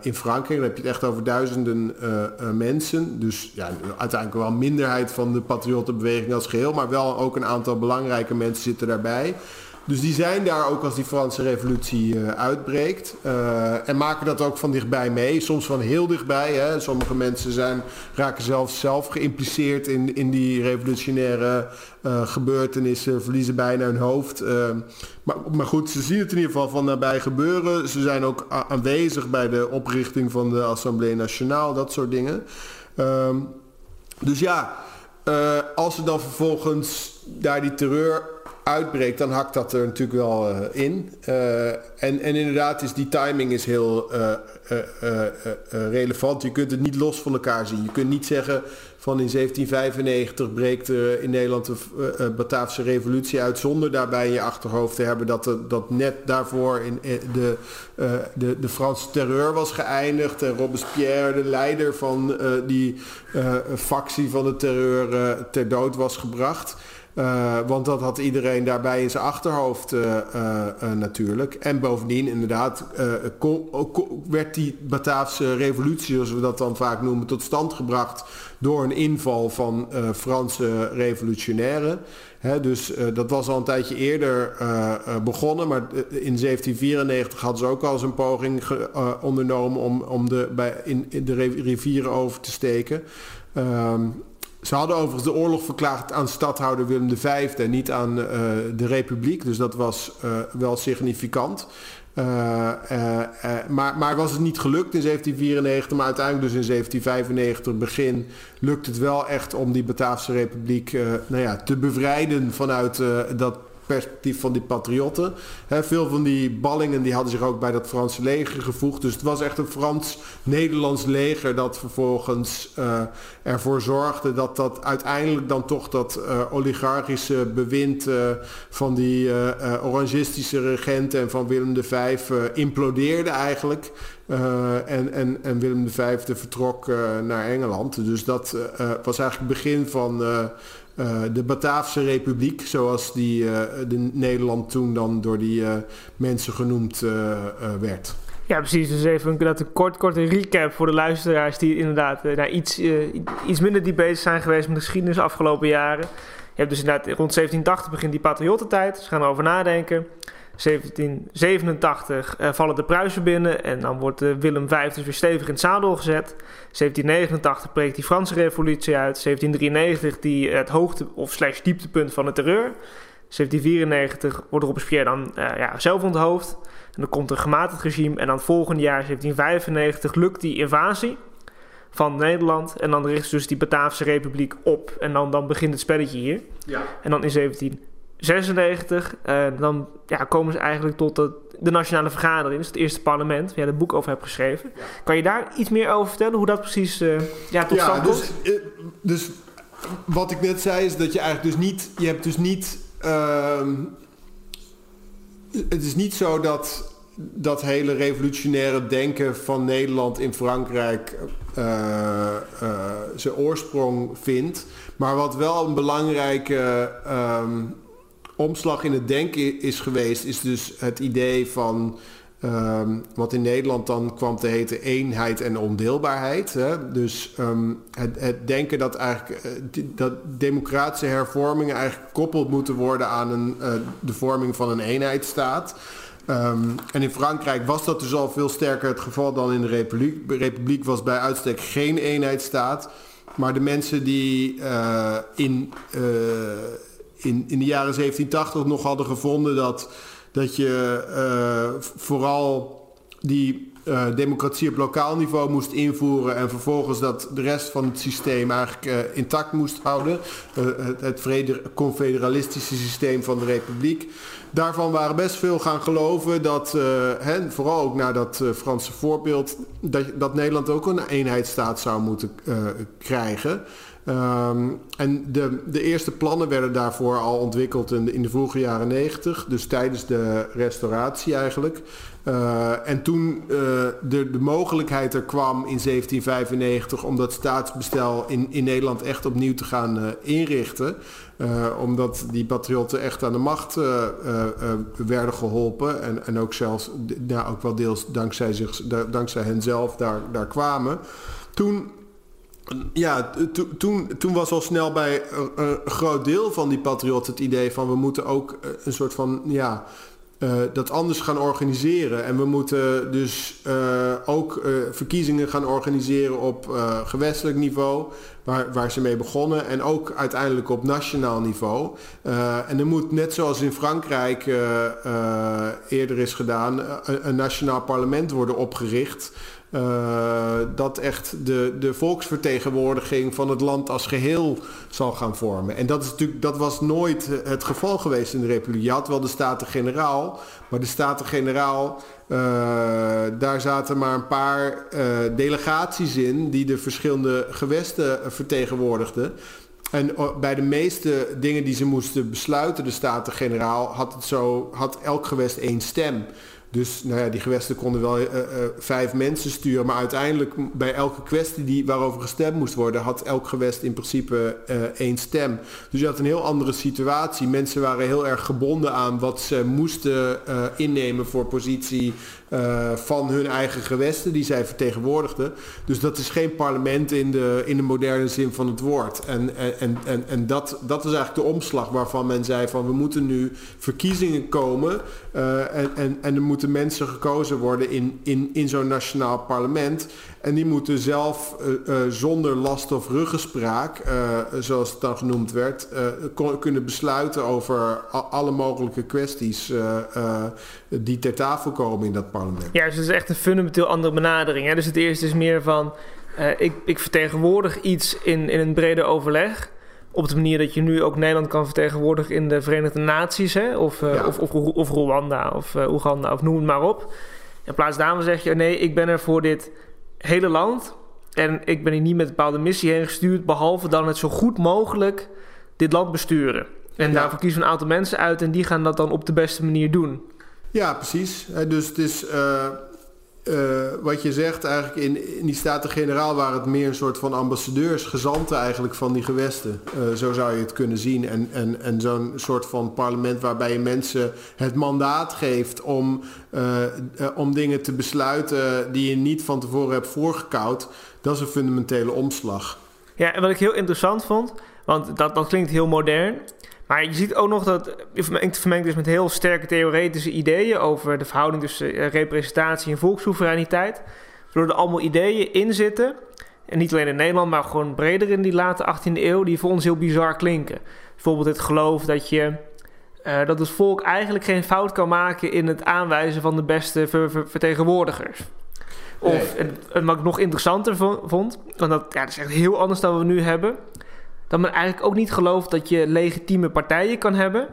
in Frankrijk. Dan heb je het echt over duizenden mensen. Dus ja, uiteindelijk wel een minderheid van de patriottenbeweging als geheel. Maar wel ook een aantal belangrijke mensen zitten daarbij. Dus die zijn daar ook als die Franse revolutie uh, uitbreekt. Uh, en maken dat ook van dichtbij mee. Soms van heel dichtbij. Hè. Sommige mensen zijn, raken zelfs zelf geïmpliceerd in, in die revolutionaire uh, gebeurtenissen. Verliezen bijna hun hoofd. maar, maar goed, ze zien het in ieder geval van nabij gebeuren. Ze zijn ook aanwezig bij de oprichting van de Assemblée Nationale. Dat soort dingen. Ehm, dus ja, als er dan vervolgens daar die terreur uitbreekt, dan hakt dat er natuurlijk wel uh, in. Uh, en, en inderdaad is die timing is heel uh, relevant. Je kunt het niet los van elkaar zien. Je kunt niet zeggen van in 1795 breekt in Nederland de Bataafse revolutie uit... zonder daarbij in je achterhoofd te hebben dat, dat net daarvoor in, de, de, de Franse terreur was geëindigd... en Robespierre, de leider van die factie van de terreur, ter dood was gebracht... Uh, want dat had iedereen daarbij in zijn achterhoofd uh, uh, natuurlijk. En bovendien, inderdaad, werd die Bataafse revolutie, zoals we dat dan vaak noemen, tot stand gebracht door een inval van Franse revolutionairen. Dus dat was al een tijdje eerder begonnen, maar in 1794 hadden ze ook al een poging ondernomen om, om de, bij, in de rivieren over te steken. Ehm, ze hadden overigens de oorlog verklaard aan stadhouder Willem V en niet aan uh, de Republiek. Dus dat was uh, wel significant. Uh, maar, maar was het niet gelukt in 1794, maar uiteindelijk dus in 1795 begin lukt het wel echt om die Bataafse Republiek nou ja, te bevrijden vanuit dat perspectief van die patriotten. veel van die ballingen die hadden zich ook bij dat Franse leger gevoegd. Dus het was echt een Frans-Nederlands leger dat vervolgens uh, ervoor zorgde dat dat uiteindelijk dan toch dat uh, oligarchische bewind van die orangistische regenten en van Willem V implodeerde eigenlijk. en, en, en Willem V vertrok naar Engeland. Dus dat was eigenlijk het begin van uh, de Bataafse Republiek, zoals die, uh, de Nederland toen dan door die uh, mensen genoemd werd. Ja, precies. Dus even dat een kort, korte recap voor de luisteraars die inderdaad nou, iets, iets minder die bezig zijn geweest met de geschiedenis de afgelopen jaren. Je hebt dus inderdaad rond 1780 begint die patriottentijd. Ze gaan erover nadenken. 1787 uh, vallen de Pruisen binnen en dan wordt uh, Willem V dus weer stevig in het zadel gezet. 1789 breekt die Franse revolutie uit. 1793 die, het hoogte- of slash dieptepunt van de terreur. 1794 wordt Robespierre dan uh, ja, zelf onthoofd. En dan komt een gematigd regime. En dan volgend jaar, 1795, lukt die invasie van Nederland. En dan richt ze dus die Bataafse Republiek op. En dan, dan begint het spelletje hier. Ja. En dan in 17 96, uh, dan ja, komen ze eigenlijk tot de, de, Nationale Vergadering, dus het eerste parlement, waar je het boek over hebt geschreven. Kan je daar iets meer over vertellen, hoe dat precies uh, ja, tot stand dus, komt? Uh, dus wat ik net zei is dat je eigenlijk dus niet, je hebt dus niet, uh, het is niet zo dat dat hele revolutionaire denken van Nederland in Frankrijk zijn oorsprong vindt. Maar wat wel een belangrijke um, omslag in het denken is geweest, is dus het idee van. Um, wat in Nederland dan kwam te heten eenheid en ondeelbaarheid. Hè? Dus um, het, het, denken dat eigenlijk uh, dat democratische hervormingen eigenlijk gekoppeld moeten worden aan een, uh, de vorming van een eenheidsstaat. Um, en in Frankrijk was dat dus al veel sterker het geval dan in de Republiek. De Republiek was bij uitstek geen eenheidsstaat. Maar de mensen die uh, in in, in de jaren 1780 nog hadden gevonden dat, dat je uh, vooral die uh, democratie op lokaal niveau moest invoeren en vervolgens dat de rest van het systeem eigenlijk uh, intact moest houden. het, het confederalistische systeem van de republiek. Daarvan waren best veel gaan geloven dat, vooral ook naar dat Franse voorbeeld, dat, dat Nederland ook een eenheidsstaat zou moeten krijgen. Um, en de, de eerste plannen werden daarvoor al ontwikkeld in de, vroege jaren 90, dus tijdens de restauratie eigenlijk. Uh, en toen uh, de, de mogelijkheid er kwam in 1795 om dat staatsbestel in, in Nederland echt opnieuw te gaan uh, inrichten. omdat die patriotten echt aan de macht werden geholpen. En, en ook zelfs, nou, ook wel deels dankzij, zich, dankzij hen zelf daar, daar kwamen. Toen ja, toen, toen was al snel bij een, groot deel van die patriotten het idee van we moeten ook eh, een soort van ja. Uh, dat anders gaan organiseren. En we moeten dus uh, ook verkiezingen gaan organiseren op gewestelijk niveau, waar, ze mee begonnen, en ook uiteindelijk op nationaal niveau. en er moet, net zoals in Frankrijk eerder is gedaan, een nationaal parlement worden opgericht. Uh, dat echt de, de volksvertegenwoordiging van het land als geheel zal gaan vormen. En dat, is natuurlijk, dat was nooit het geval geweest in de Republiek. Je had wel de Staten-Generaal, maar de Staten-Generaal, uh, daar zaten maar een paar uh, delegaties in die de verschillende gewesten vertegenwoordigden. En bij de meeste dingen die ze moesten besluiten, de Staten-Generaal, had, zo, had elk gewest één stem. Dus nou ja, die gewesten konden wel uh, uh, vijf mensen sturen. Maar uiteindelijk bij elke kwestie die, waarover gestemd moest worden... had elk gewest in principe uh, één stem. Dus je had een heel andere situatie. Mensen waren heel erg gebonden aan wat ze moesten innemen voor positie... van hun eigen gewesten die zij vertegenwoordigden. Dus dat is geen parlement in de, in de moderne zin van het woord. En, en, en, en dat, dat eigenlijk de omslag waarvan men zei van... we moeten nu verkiezingen komen... en, en, en er moeten mensen gekozen worden in, in, in zo'n nationaal parlement. En die moeten zelf uh, uh, zonder last of ruggespraak, uh, zoals het dan genoemd werd, kunnen besluiten over alle mogelijke kwesties die ter tafel komen in dat parlement. Ja, dus het is echt een fundamenteel andere benadering. Hè? Dus het eerste is meer van, ik, ik vertegenwoordig iets in, in een breder overleg Op de manier dat je nu ook Nederland kan vertegenwoordigen in de Verenigde Naties, hè? Of, uh, of, of, of, Rwanda of uh, Oeganda, of noem het maar op. In plaats daarvan zeg je: nee, ik ben er voor dit hele land. En ik ben hier niet met een bepaalde missie heen gestuurd, behalve dan het zo goed mogelijk dit land besturen. En daarvoor kiezen we een aantal mensen uit en die gaan dat dan op de beste manier doen. Ja, precies. Dus het is uh, uh, wat je zegt eigenlijk in, die Staten-Generaal waren het meer een soort van ambassadeurs, gezanten eigenlijk van die gewesten. Uh, zo zou je het kunnen zien. En, en, en zo'n soort van parlement waarbij je mensen het mandaat geeft om, om dingen te besluiten die je niet van tevoren hebt voorgekoud. Dat is een fundamentele omslag. Ja, en wat ik heel interessant vond, want dat, dat klinkt heel modern. Maar je ziet ook nog dat het vermengd is met heel sterke theoretische ideeën over de verhouding tussen eh, representatie en volkssoevereiniteit. Waardoor er allemaal ideeën in zitten. En niet alleen in Nederland, maar gewoon breder in die late 18e eeuw, die voor ons heel bizar klinken. Bijvoorbeeld het geloof dat je. Uh, dat het volk eigenlijk geen fout kan maken in het aanwijzen van de beste vertegenwoordigers. Of, en, wat ik nog interessanter vond, want dat, ja, dat is echt heel anders dan we nu hebben dat men eigenlijk ook niet gelooft dat je legitieme partijen kan hebben.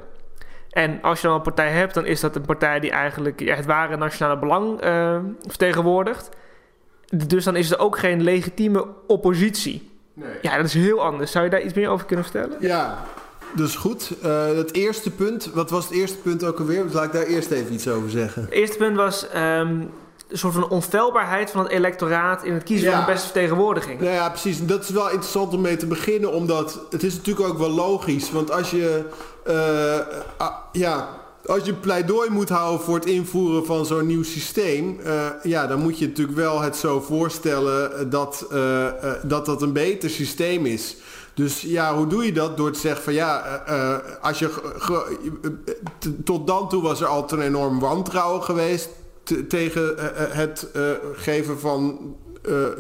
En als je dan een partij hebt, dan is dat een partij die eigenlijk het ware nationale belang uh, vertegenwoordigt. Dus dan is er ook geen legitieme oppositie. Nee. Ja, dat is heel anders. Zou je daar iets meer over kunnen vertellen? Ja, dus goed. Uh, het eerste punt, wat was het eerste punt ook alweer? Laat ik daar eerst even iets over zeggen. Het eerste punt was um, een soort van onfeilbaarheid van het electoraat in het kiezen van de beste vertegenwoordiging. Nou ja, precies. dat is wel interessant om mee te beginnen, omdat het is natuurlijk ook wel logisch. Want als je, uh, ja, als je pleidooi moet houden voor het invoeren van zo'n nieuw systeem, uh, ja, dan moet je natuurlijk wel het zo voorstellen dat, uh, dat dat een beter systeem is. Dus ja, hoe doe je dat? Door te zeggen van ja, uh, als je. tot dan toe was er altijd een enorm wantrouwen geweest tegen uh, het uh, geven van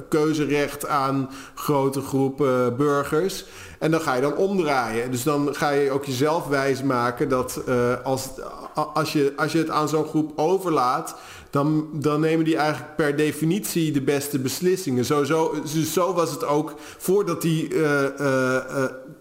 keuzerecht aan grote groepen burgers. En dan ga je dan omdraaien. Dus dan ga je ook jezelf wijsmaken dat als, als, je, als je het aan zo'n groep overlaat, dan, dan nemen die eigenlijk per definitie de beste beslissingen. Zo, zo, dus was het ook voordat die,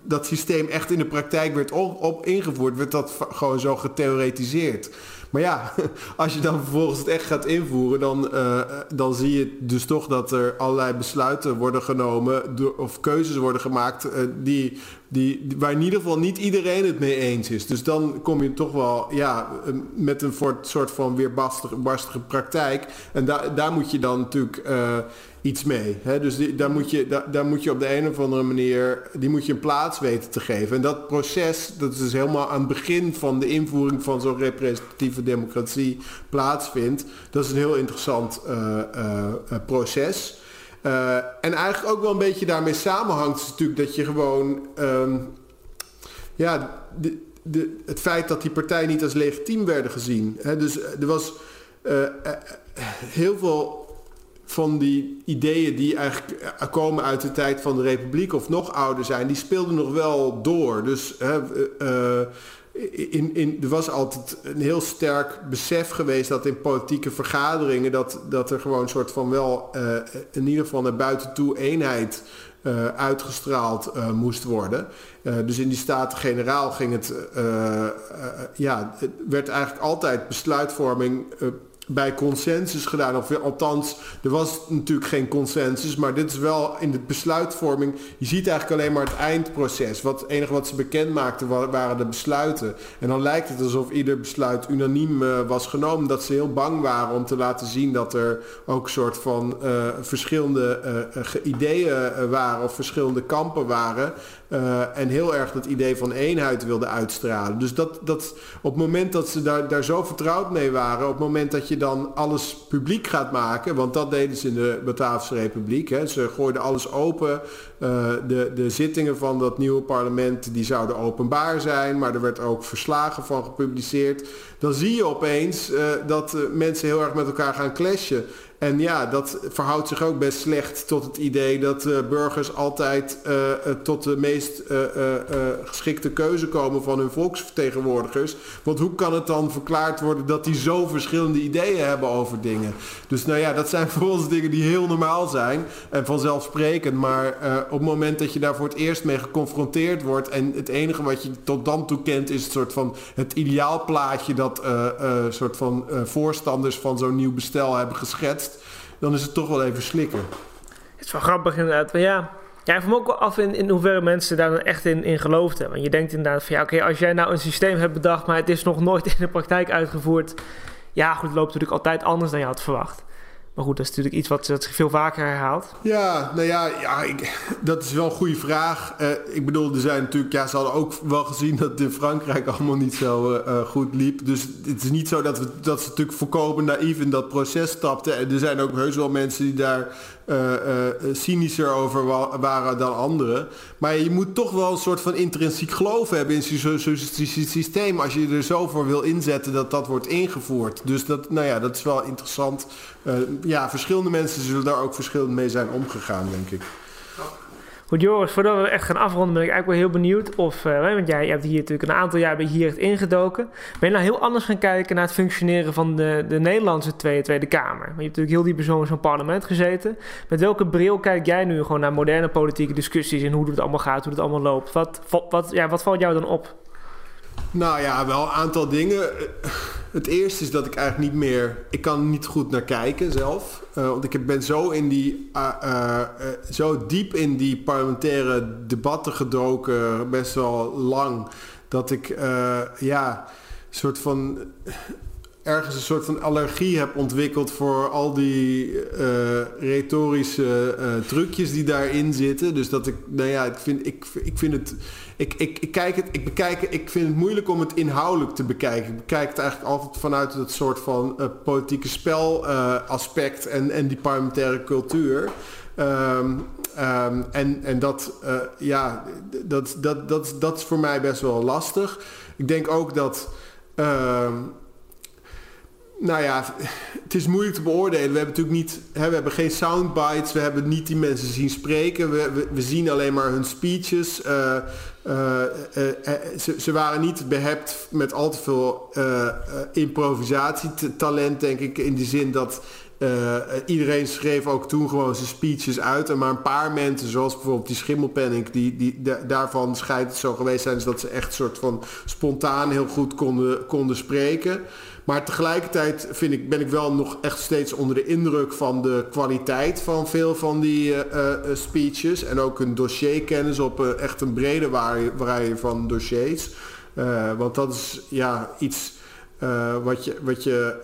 dat systeem echt in de praktijk werd op, op ingevoerd, werd dat gewoon zo getheoretiseerd. Maar ja, als je dan vervolgens het echt gaat invoeren, dan, uh, dan zie je dus toch dat er allerlei besluiten worden genomen door, of keuzes worden gemaakt uh, die, die, waar in ieder geval niet iedereen het mee eens is. Dus dan kom je toch wel ja, met een soort van weerbarstige praktijk. En daar daar moet je dan natuurlijk iets mee. Hè? Dus daar, moet je, daar, daar, moet je op de een of andere manier, die moet je een plaats weten te geven. En dat proces, dat is dus helemaal aan het begin van de invoering van zo'n representatieve democratie plaatsvindt. Dat is een heel interessant uh, uh, proces. Uh, en eigenlijk ook wel een beetje daarmee samenhangt is natuurlijk dat je gewoon, um, ja, de, het feit dat die partijen niet als legitiem werden gezien. Hè? Dus er was heel veel van die ideeën die eigenlijk eh, komen uit de tijd van de Republiek of nog ouder zijn, die speelden nog wel door. Dus uh, in, in, er was altijd een heel sterk besef geweest dat in politieke vergaderingen dat, dat er gewoon een soort van wel in ieder geval naar buiten toe eenheid uitgestraald moest worden. Dus in die Staten-Generaal ging het, ja, het werd eigenlijk altijd besluitvorming bij consensus gedaan. Of althans, er was natuurlijk geen consensus. Maar dit is wel in de besluitvorming. Je ziet eigenlijk alleen maar het eindproces. Wat, het enige wat ze bekend maakten waren de besluiten. En dan lijkt het alsof ieder besluit unaniem uh, was genomen. Dat ze heel bang waren om te laten zien dat er ook soort van uh, verschillende uh, ideeën waren. Of verschillende kampen waren. Uh, en heel erg dat idee van eenheid wilde uitstralen. Dus dat, dat op het moment dat ze daar, daar zo vertrouwd mee waren, op het moment dat je dan alles publiek gaat maken, want dat deden ze in de Bataafse Republiek. Hè. Ze gooiden alles open. Uh, de, de zittingen van dat nieuwe parlement die zouden openbaar zijn, maar er werd ook verslagen van gepubliceerd. Dan zie je opeens uh, dat mensen heel erg met elkaar gaan clashen. En ja, dat verhoudt zich ook best slecht tot het idee dat uh, burgers altijd uh, uh, tot de meest geschikte keuze komen van hun volksvertegenwoordigers. Want hoe kan het dan verklaard worden dat die zo verschillende ideeën hebben over dingen? Dus nou ja, dat zijn voor ons dingen die heel normaal zijn en vanzelfsprekend. Maar op het moment dat je daar voor het eerst mee geconfronteerd wordt en het enige wat je tot dan toe kent is het soort van het ideaalplaatje dat soort van voorstanders van zo'n nieuw bestel hebben geschetst dan is het toch wel even slikken. Het is wel grappig inderdaad. Maar ja, ja, ik me ook wel af in, in hoeverre mensen daar dan echt in, in geloofden. Want je denkt inderdaad van ja, oké, als jij nou een systeem hebt bedacht, maar het is nog nooit in de praktijk uitgevoerd. Ja, goed, het loopt natuurlijk altijd anders dan je had verwacht. Maar goed, dat is natuurlijk iets wat, zich veel vaker herhaalt. Ja, nou ja, ja ik, dat is wel een goede vraag. Uh, ik bedoel, er zijn natuurlijk, ja, ze hadden ook wel gezien dat het in Frankrijk allemaal niet zo uh, goed liep. Dus het is niet zo dat, we, dat ze natuurlijk voorkomen naïef in dat proces stapten. En er zijn ook heus wel mensen die daar uh, cynischer over waren dan anderen. Maar je moet toch wel een soort van intrinsiek geloof hebben in zo'n systeem. Als je er zo voor wil inzetten dat dat wordt ingevoerd. Dus dat, nou ja, dat is wel interessant. Uh, ja, verschillende mensen zullen daar ook verschillend mee zijn omgegaan, denk ik. Goed, Joris, voordat we echt gaan afronden, ben ik eigenlijk wel heel benieuwd of, uh, want jij hebt hier natuurlijk een aantal jaar bij hier echt ingedoken. Ben je nou heel anders gaan kijken naar het functioneren van de, de Nederlandse Tweede, Tweede Kamer? Want je hebt natuurlijk heel die persoon in zo'n parlement gezeten. Met welke bril kijk jij nu gewoon naar moderne politieke discussies en hoe het allemaal gaat, hoe het allemaal loopt? Wat, wat, ja, wat valt jou dan op? Nou ja, wel een aantal dingen. Het eerste is dat ik eigenlijk niet meer... Ik kan niet goed naar kijken zelf. Uh, want ik ben zo, in die, uh, uh, zo diep in die parlementaire debatten gedoken, best wel lang, dat ik ja, soort van ergens een soort van allergie heb ontwikkeld voor al die retorische trucjes die daarin zitten. Dus dat ik, nou ja, ik vind, ik, ik vind het ik, ik, kijk het, ik, bekijk, ik vind het moeilijk om het inhoudelijk te bekijken. Ik bekijk het eigenlijk altijd vanuit het soort van uh, politieke spelaspect uh, en, en die parlementaire cultuur. Um, um, en, en dat, uh, ja, dat, dat, dat, dat is voor mij best wel lastig. Ik denk ook dat. Uh, nou ja, het is moeilijk te beoordelen. We hebben natuurlijk niet, hè, we hebben geen soundbites, we hebben niet die mensen zien spreken. We, we, zien alleen maar hun speeches. Uh, uh, ze, ze, waren niet behept met al te veel improvisatietalent, denk ik. In die zin dat iedereen schreef ook toen gewoon zijn speeches uit. En maar een paar mensen, zoals bijvoorbeeld die Schimmelpenning, die, die, daarvan schijnt het zo geweest zijn dat ze echt soort van spontaan heel goed konden, konden spreken. Maar tegelijkertijd vind ik, ben ik wel nog echt steeds onder de indruk van de kwaliteit van veel van die uh, uh, speeches. En ook een dossierkennis op echt een brede waarde van dossiers. want dat is ja, iets wat je, wat je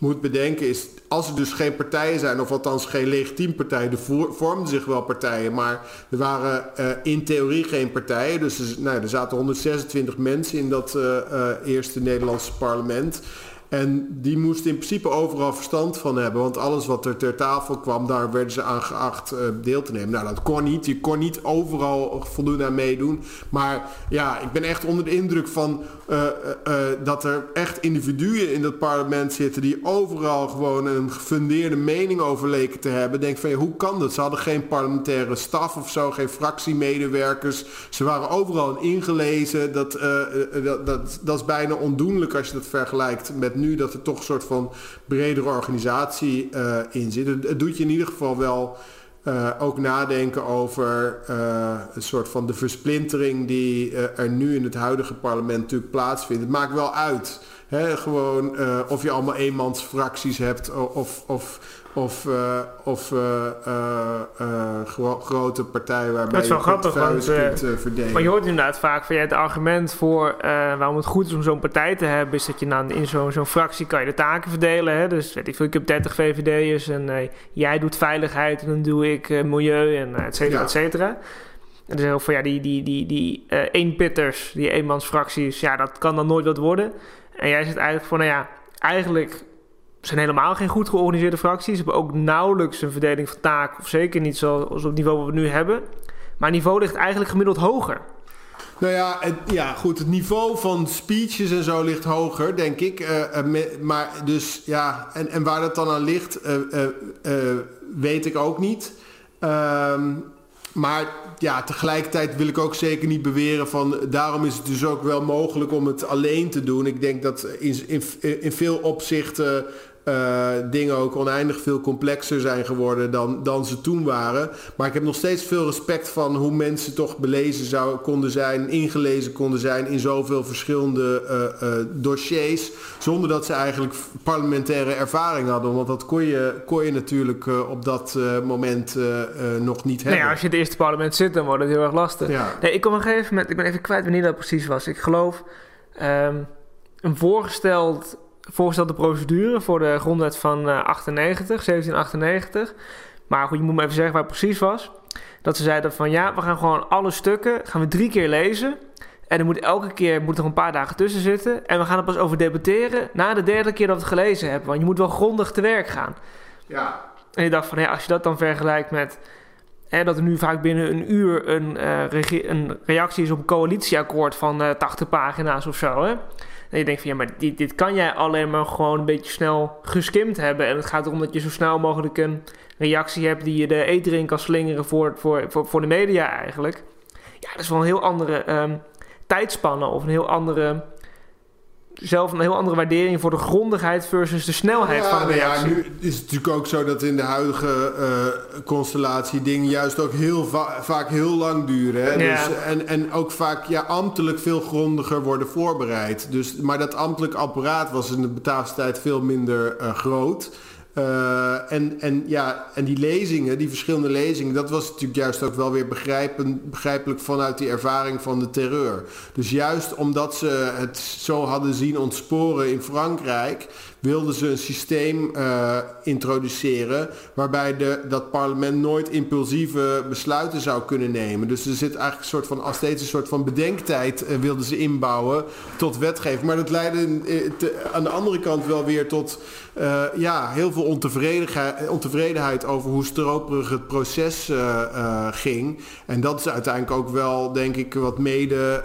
moet bedenken is, als er dus geen partijen zijn, of althans geen legitiem partijen, er vormden zich wel partijen, maar er waren uh, in theorie geen partijen. Dus er, nou, er zaten 126 mensen in dat uh, uh, eerste Nederlandse parlement. En die moesten in principe overal verstand van hebben. Want alles wat er ter tafel kwam, daar werden ze aan geacht deel te nemen. Nou, dat kon niet. Je kon niet overal voldoende aan meedoen. Maar ja, ik ben echt onder de indruk van uh, uh, dat er echt individuen in dat parlement zitten die overal gewoon een gefundeerde mening over leken te hebben. Denk van hoe kan dat? Ze hadden geen parlementaire staf of zo, geen fractiemedewerkers. Ze waren overal ingelezen. Dat, dat, dat, is bijna ondoenlijk als je dat vergelijkt met nu dat er toch een soort van bredere organisatie in zit. Het, doet je in ieder geval wel uh, ook nadenken over uh, een soort van de versplintering die er nu in het huidige parlement natuurlijk plaatsvindt. Het maakt wel uit. Hè? Gewoon of je allemaal eenmansfracties hebt of, of of, uh, of uh, gro grote partijen waarbij dat is wel je grappig, want, kunt verdelen. Maar je hoort inderdaad vaak van ja, het argument voor waarom het goed is om zo'n partij te hebben, is dat je dan in zo'n zo'n fractie kan je de taken verdelen. Hè? Dus weet ik veel, ik heb 30 VVD'ers en jij doet veiligheid en dan doe ik milieu en et cetera, ja. et cetera. En dan zeggen van ja, die, die, die, die eenpitters, die eenmansfracties, ja, dat kan dan nooit wat worden. En jij zegt eigenlijk van nou ja, eigenlijk zijn helemaal geen goed georganiseerde fracties. Ze hebben ook nauwelijks een verdeling van taak, of zeker niet zoals op het niveau wat we nu hebben. Maar het niveau ligt eigenlijk gemiddeld hoger. Nou ja, ja, goed. Het niveau van speeches en zo ligt hoger, denk ik. Uh, maar dus ja, en, en waar dat dan aan ligt, weet ik ook niet. Ehm, maar ja, tegelijkertijd wil ik ook zeker niet beweren van... daarom is het dus ook wel mogelijk om het alleen te doen. Ik denk dat in, in, in veel opzichten uh, dingen ook oneindig veel complexer zijn geworden dan, dan ze toen waren. Maar ik heb nog steeds veel respect van hoe mensen toch belezen zou, konden zijn, ingelezen konden zijn in zoveel verschillende uh, uh, dossiers. Zonder dat ze eigenlijk parlementaire ervaring hadden. Want dat kon je, kon je natuurlijk op dat moment nog niet hebben. Nee, als je het eerste parlement zit, dan wordt het heel erg lastig. Ja. Nee, ik kom nog even met, ik ben even kwijt wanneer dat precies was. Ik geloof um, een voorgesteld voorgestelde procedure voor de grondwet van 98, eh, 1798. Maar goed, je moet me even zeggen waar het precies was. Dat ze zeiden van ja, we gaan gewoon alle stukken gaan we drie keer lezen. En er moet elke keer moet er een paar dagen tussen zitten. En we gaan er pas over debatteren na de derde keer dat we het gelezen hebben. Want je moet wel grondig te werk gaan. Ja. En je dacht van ja, als je dat dan vergelijkt met dat er nu vaak binnen een uur een, uh, een reactie is op een coalitieakkoord van uh, eh, 80 pagina's of zo. Hè? En je denkt van ja, maar dit, dit kan jij alleen maar gewoon een beetje snel geskimd hebben. En het gaat erom dat je zo snel mogelijk een reactie hebt die je de eten kan slingeren voor, voor, voor, voor de media eigenlijk. Ja, dat is wel een heel andere um, tijdspanne of een heel andere zelf een heel andere waardering voor de grondigheid versus de snelheid van de reactie. Ja, nu is het natuurlijk ook zo dat in de huidige uh, constellatie dingen juist ook heel vaak heel lang duren. Hè? Ja. Dus, en, en ook vaak ja, ambtelijk veel grondiger worden voorbereid. Dus, maar dat ambtelijk apparaat was in de Bataafse tijd veel minder uh, groot. Uh, en, en, ja, en die lezingen, die verschillende lezingen, dat was natuurlijk juist ook wel weer begrijpelijk vanuit die ervaring van de terreur. Dus juist omdat ze het zo hadden zien ontsporen in Frankrijk, wilden ze een systeem uh, introduceren waarbij de, dat parlement nooit impulsieve besluiten zou kunnen nemen. Dus er zit eigenlijk een soort van, al steeds een soort van bedenktijd uh, wilden ze inbouwen tot wetgeving. Maar dat leidde aan de andere kant wel weer tot uh, ja, heel veel ontevredenheid, ontevredenheid over hoe stroperig het proces uh, ging. En dat is uiteindelijk ook wel, denk ik, wat mede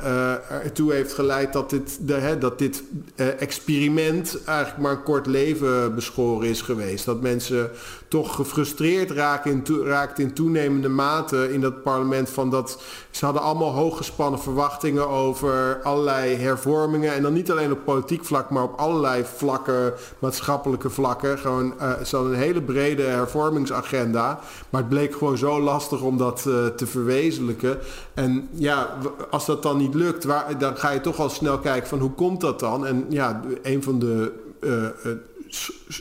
ertoe heeft geleid dat dit, de, hè, dat dit experiment eigenlijk maar een kort leven beschoren is geweest. Dat mensen toch gefrustreerd raken in, raakt in toenemende mate in dat parlement van dat ze hadden allemaal hooggespannen verwachtingen over allerlei hervormingen en dan niet alleen op politiek vlak, maar op allerlei vlakken, maatschappelijke vlakken. Gewoon, uh, ze hadden een hele brede hervormingsagenda, maar het bleek gewoon zo lastig om dat uh, te verwezenlijken. En ja, als dat dan niet lukt, waar, dan ga je toch al snel kijken van hoe komt dat dan? En ja, een van de uh,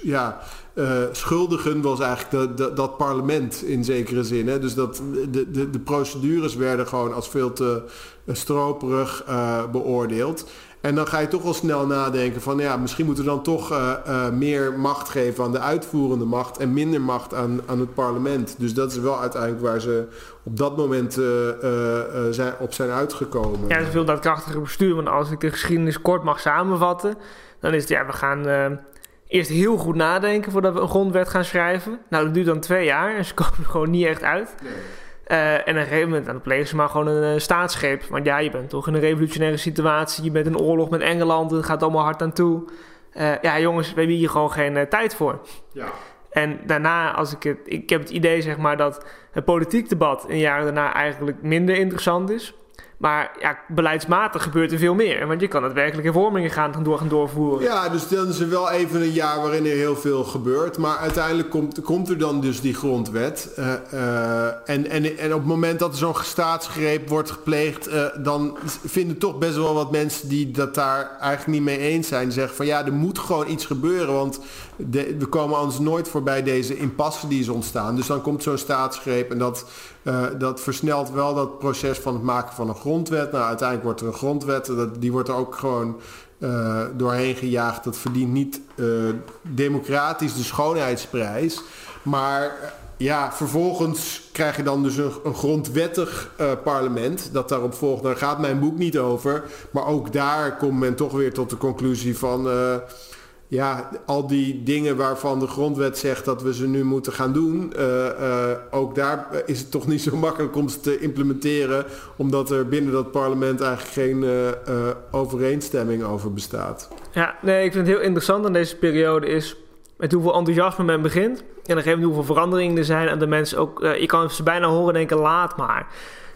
ja, uh, schuldigen was eigenlijk dat parlement in zekere zin. Hè? Dus dat de, de, de procedures werden gewoon als veel te stroperig uh, beoordeeld. En dan ga je toch wel snel nadenken van ja, misschien moeten we dan toch meer macht geven aan de uitvoerende macht en minder macht aan, aan het parlement. Dus dat is wel uiteindelijk waar ze op dat moment zijn, op zijn uitgekomen. Ja, het is veel daadkrachtiger bestuur. Want als ik de geschiedenis kort mag samenvatten, dan is het ja, we gaan eerst heel goed nadenken voordat we een grondwet gaan schrijven. Nou, dat duurt dan twee jaar en ze komen er gewoon niet echt uit. Nee. Uh, en op een gegeven moment dan plegen ze maar gewoon een uh, staatsgreep. Want ja, je bent toch in een revolutionaire situatie. Je bent in oorlog met Engeland. Het gaat allemaal hard aan toe. Uh, ja, jongens, we hebben hier gewoon geen tijd voor. Ja. En daarna, als ik het... Ik heb het idee, zeg maar, dat het politiek debat in jaren daarna eigenlijk minder interessant is. Maar ja, beleidsmatig gebeurt er veel meer. Want je kan het werkelijk hervormingen gaan, door, gaan doorvoeren. Ja, dus dan is er wel even een jaar waarin er heel veel gebeurt. Maar uiteindelijk komt, komt er dan dus die grondwet. Uh, uh, en, en, en op het moment dat er zo'n staatsgreep wordt gepleegd... Uh, dan vinden toch best wel wat mensen die dat daar eigenlijk niet mee eens zijn... zeggen van ja, er moet gewoon iets gebeuren. Want de, we komen anders nooit voorbij deze impasse die is ontstaan. Dus dan komt zo'n staatsgreep en dat, uh, dat versnelt wel dat proces van het maken van een grondwet. Nou, uiteindelijk wordt er een grondwet, dat, die wordt er ook gewoon uh, doorheen gejaagd. Dat verdient niet uh, democratisch de schoonheidsprijs. Maar ja, vervolgens krijg je dan dus een, een grondwettig parlement dat daarop volgt. Daar gaat mijn boek niet over. Maar ook daar komt men toch weer tot de conclusie van ja, al die dingen waarvan de grondwet zegt dat we ze nu moeten gaan doen, uh, ook daar is het toch niet zo makkelijk om ze te implementeren, omdat er binnen dat parlement eigenlijk geen uh, overeenstemming over bestaat. Ja, nee, ik vind het heel interessant aan deze periode is met hoeveel enthousiasme men begint en dan moment hoeveel veranderingen er zijn en de mensen ook, je kan ze bijna horen denken, laat maar.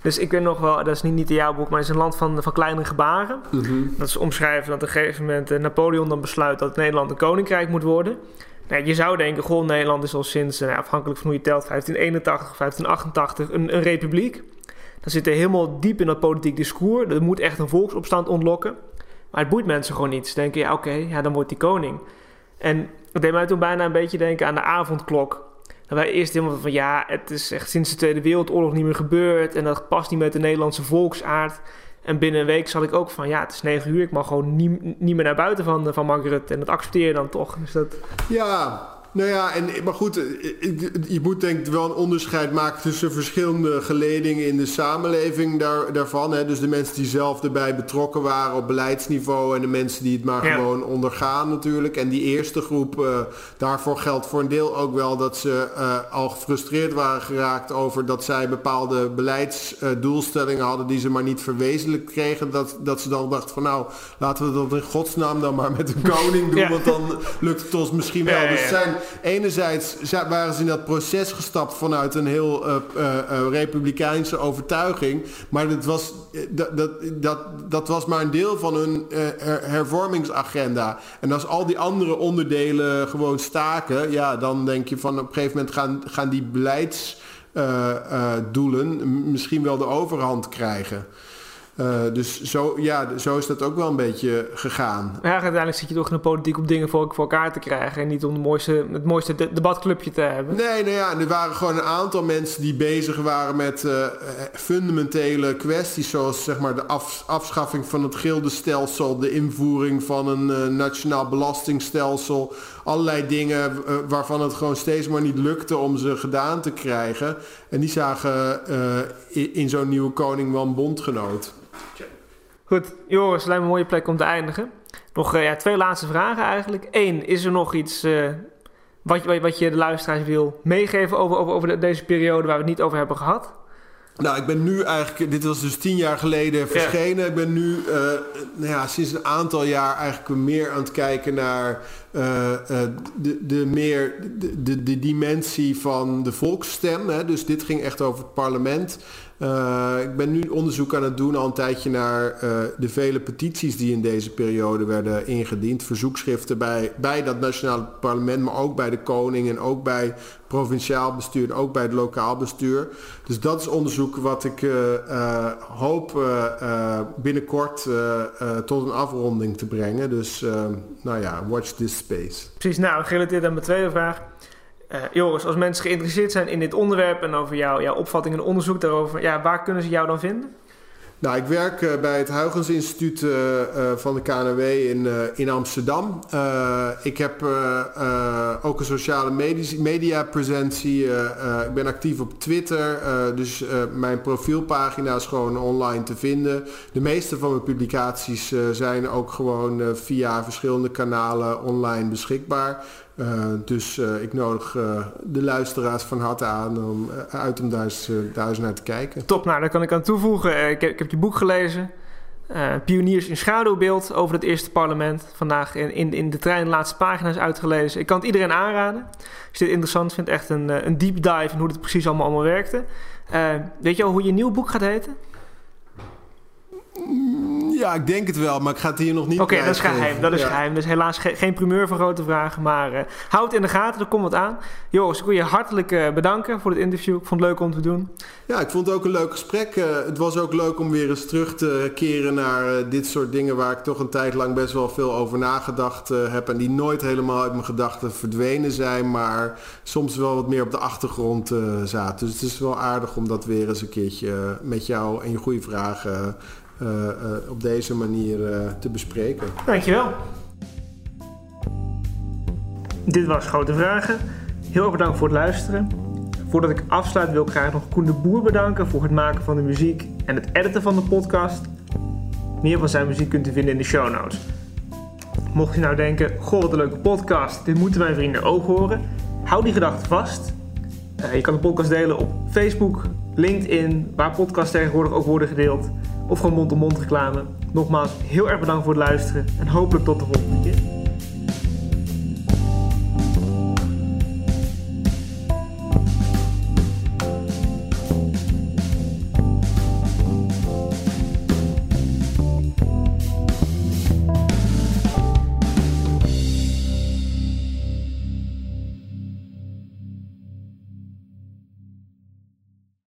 Dus ik weet nog wel, dat is niet, niet in jouw boek, maar het is een land van, van kleine gebaren. Mhm. Dat is omschrijven dat op een gegeven moment uh, Napoleon dan besluit dat Nederland een koninkrijk moet worden. Nou, je zou denken, goh, Nederland is al sinds, uh, afhankelijk van hoe je telt, 1581, 1588, een, een republiek. Dan zit er helemaal diep in dat politiek discours. Er moet echt een volksopstand ontlokken. Maar het boeit mensen gewoon niet. Ze denken, ja oké, ja, dan wordt die koning. En dat deed mij toen bijna een beetje denken aan de avondklok wij eerst helemaal van ja, het is echt sinds de Tweede Wereldoorlog niet meer gebeurd. En dat past niet met de Nederlandse volksaard. En binnen een week zat ik ook van ja, het is negen uur. Ik mag gewoon niet, niet meer naar buiten van, van Rutte. En dat accepteer je dan toch. Dus dat... Ja, nou ja, en, maar goed, eh, je moet denk ik wel een onderscheid maken tussen verschillende geledingen in de samenleving daar, daarvan. Hè. Dus de mensen die zelf erbij betrokken waren op beleidsniveau en de mensen die het maar gewoon ondergaan natuurlijk. En die eerste groep, uh, daarvoor geldt voor een deel ook wel dat ze uh, al gefrustreerd waren geraakt over dat zij bepaalde beleidsdoelstellingen hadden die ze maar niet verwezenlijk kregen. Dat, dat ze dan dachten van nou, laten we dat in godsnaam dan maar met een koning doen, want dan lukt het ons misschien wel. Dus zijn enerzijds waren ze in dat proces gestapt vanuit een heel uh, uh, republikeinse overtuiging. Maar dat was, dat, dat, dat, dat was maar een deel van hun hervormingsagenda. En als al die andere onderdelen gewoon staken, ja, dan denk je van op een gegeven moment gaan, gaan die beleidsdoelen misschien wel de overhand krijgen. Uh, dus zo, ja, zo is dat ook wel een beetje gegaan. Ja, uiteindelijk zit je toch in de politiek om dingen voor, voor elkaar te krijgen. En niet om de mooiste, het mooiste debatclubje te hebben. Nee, nou ja, er waren gewoon een aantal mensen die bezig waren met uh, fundamentele kwesties. Zoals zeg maar de af, afschaffing van het gildenstelsel. De invoering van een uh, nationaal belastingstelsel. Allerlei dingen waarvan het gewoon steeds maar niet lukte om ze gedaan te krijgen. En die zagen in, in zo'n nieuwe koning wel een bondgenoot. Goed, Joris, lijkt me een mooie plek om te eindigen. Nog uh, ja, twee laatste vragen eigenlijk. Eén, is er nog iets uh, wat, wat, je de luisteraars wil meegeven over, over, over deze periode waar we het niet over hebben gehad? Nou, ik ben nu eigenlijk, dit was dus tien jaar geleden verschenen. Ik ben nu uh, nou ja, sinds een aantal jaar eigenlijk meer aan het kijken naar uh, de, de, meer de, de, de, dimensie van de volksstem. Hè. Dus dit ging echt over het parlement. Uh, ik ben nu onderzoek aan het doen al een tijdje naar uh, de vele petities die in deze periode werden ingediend. Verzoekschriften bij, bij dat nationale parlement, maar ook bij de koning en ook bij provinciaal bestuur en ook bij het lokaal bestuur. Dus dat is onderzoek wat ik uh, hoop binnenkort tot een afronding te brengen. Dus nou ja, watch this space. Precies, nou gerelateerd aan mijn tweede vraag. Uh, Joris, als mensen geïnteresseerd zijn in dit onderwerp en over jou, jouw opvatting en onderzoek daarover, ja, waar kunnen ze jou dan vinden? Nou, ik werk uh, bij het Huygens Instituut uh, van de KNW in, in Amsterdam. ik heb ook een sociale media presentie. ik ben actief op Twitter. dus mijn profielpagina is gewoon online te vinden. De meeste van mijn publicaties zijn ook gewoon via verschillende kanalen online beschikbaar. Uh, dus uh, ik nodig uh, de luisteraars van harte aan om uit om daar eens, naar te kijken. Top, nou daar kan ik aan toevoegen. Ik heb, ik, heb, je boek gelezen. Pioniers in schaduwbeeld over het eerste parlement. Vandaag in, in, in de trein de laatste pagina's uitgelezen. Ik kan het iedereen aanraden. Als je dit interessant vindt, echt een, een deep dive in hoe het precies allemaal, allemaal werkte. weet je al hoe je nieuw boek gaat heten? Ja, ik denk het wel, maar ik ga het hier nog niet Oké, dat is geheim. Dat is geheim. Dus helaas geen primeur voor grote vragen. Maar uh, houd het in de gaten, er komt wat aan. Joris, ik wil je hartelijk uh, bedanken voor het interview. Ik vond het leuk om te doen. Ja, ik vond het ook een leuk gesprek. Uh, het was ook leuk om weer eens terug te keren naar dit soort dingen... waar ik toch een tijd lang best wel veel over nagedacht heb... en die nooit helemaal uit mijn gedachten verdwenen zijn... maar soms wel wat meer op de achtergrond zaten. Dus het is wel aardig om dat weer eens een keertje met jou en je goede vragen op deze manier uh, te bespreken. Dankjewel. Dit was Grote Vragen. Heel erg bedankt voor het luisteren. Voordat ik afsluit wil ik graag nog Koen de Boer bedanken voor het maken van de muziek en het editen van de podcast. Meer van zijn muziek kunt u vinden in de show notes. Mocht je nou denken, goh wat een leuke podcast, dit moeten mijn vrienden ook horen. Hou die gedachte vast. Je kan de podcast delen op Facebook, LinkedIn, waar podcasts tegenwoordig ook worden gedeeld. Of gewoon mond-op-mond reclame. Nogmaals, heel erg bedankt voor het luisteren en hopelijk tot de volgende keer.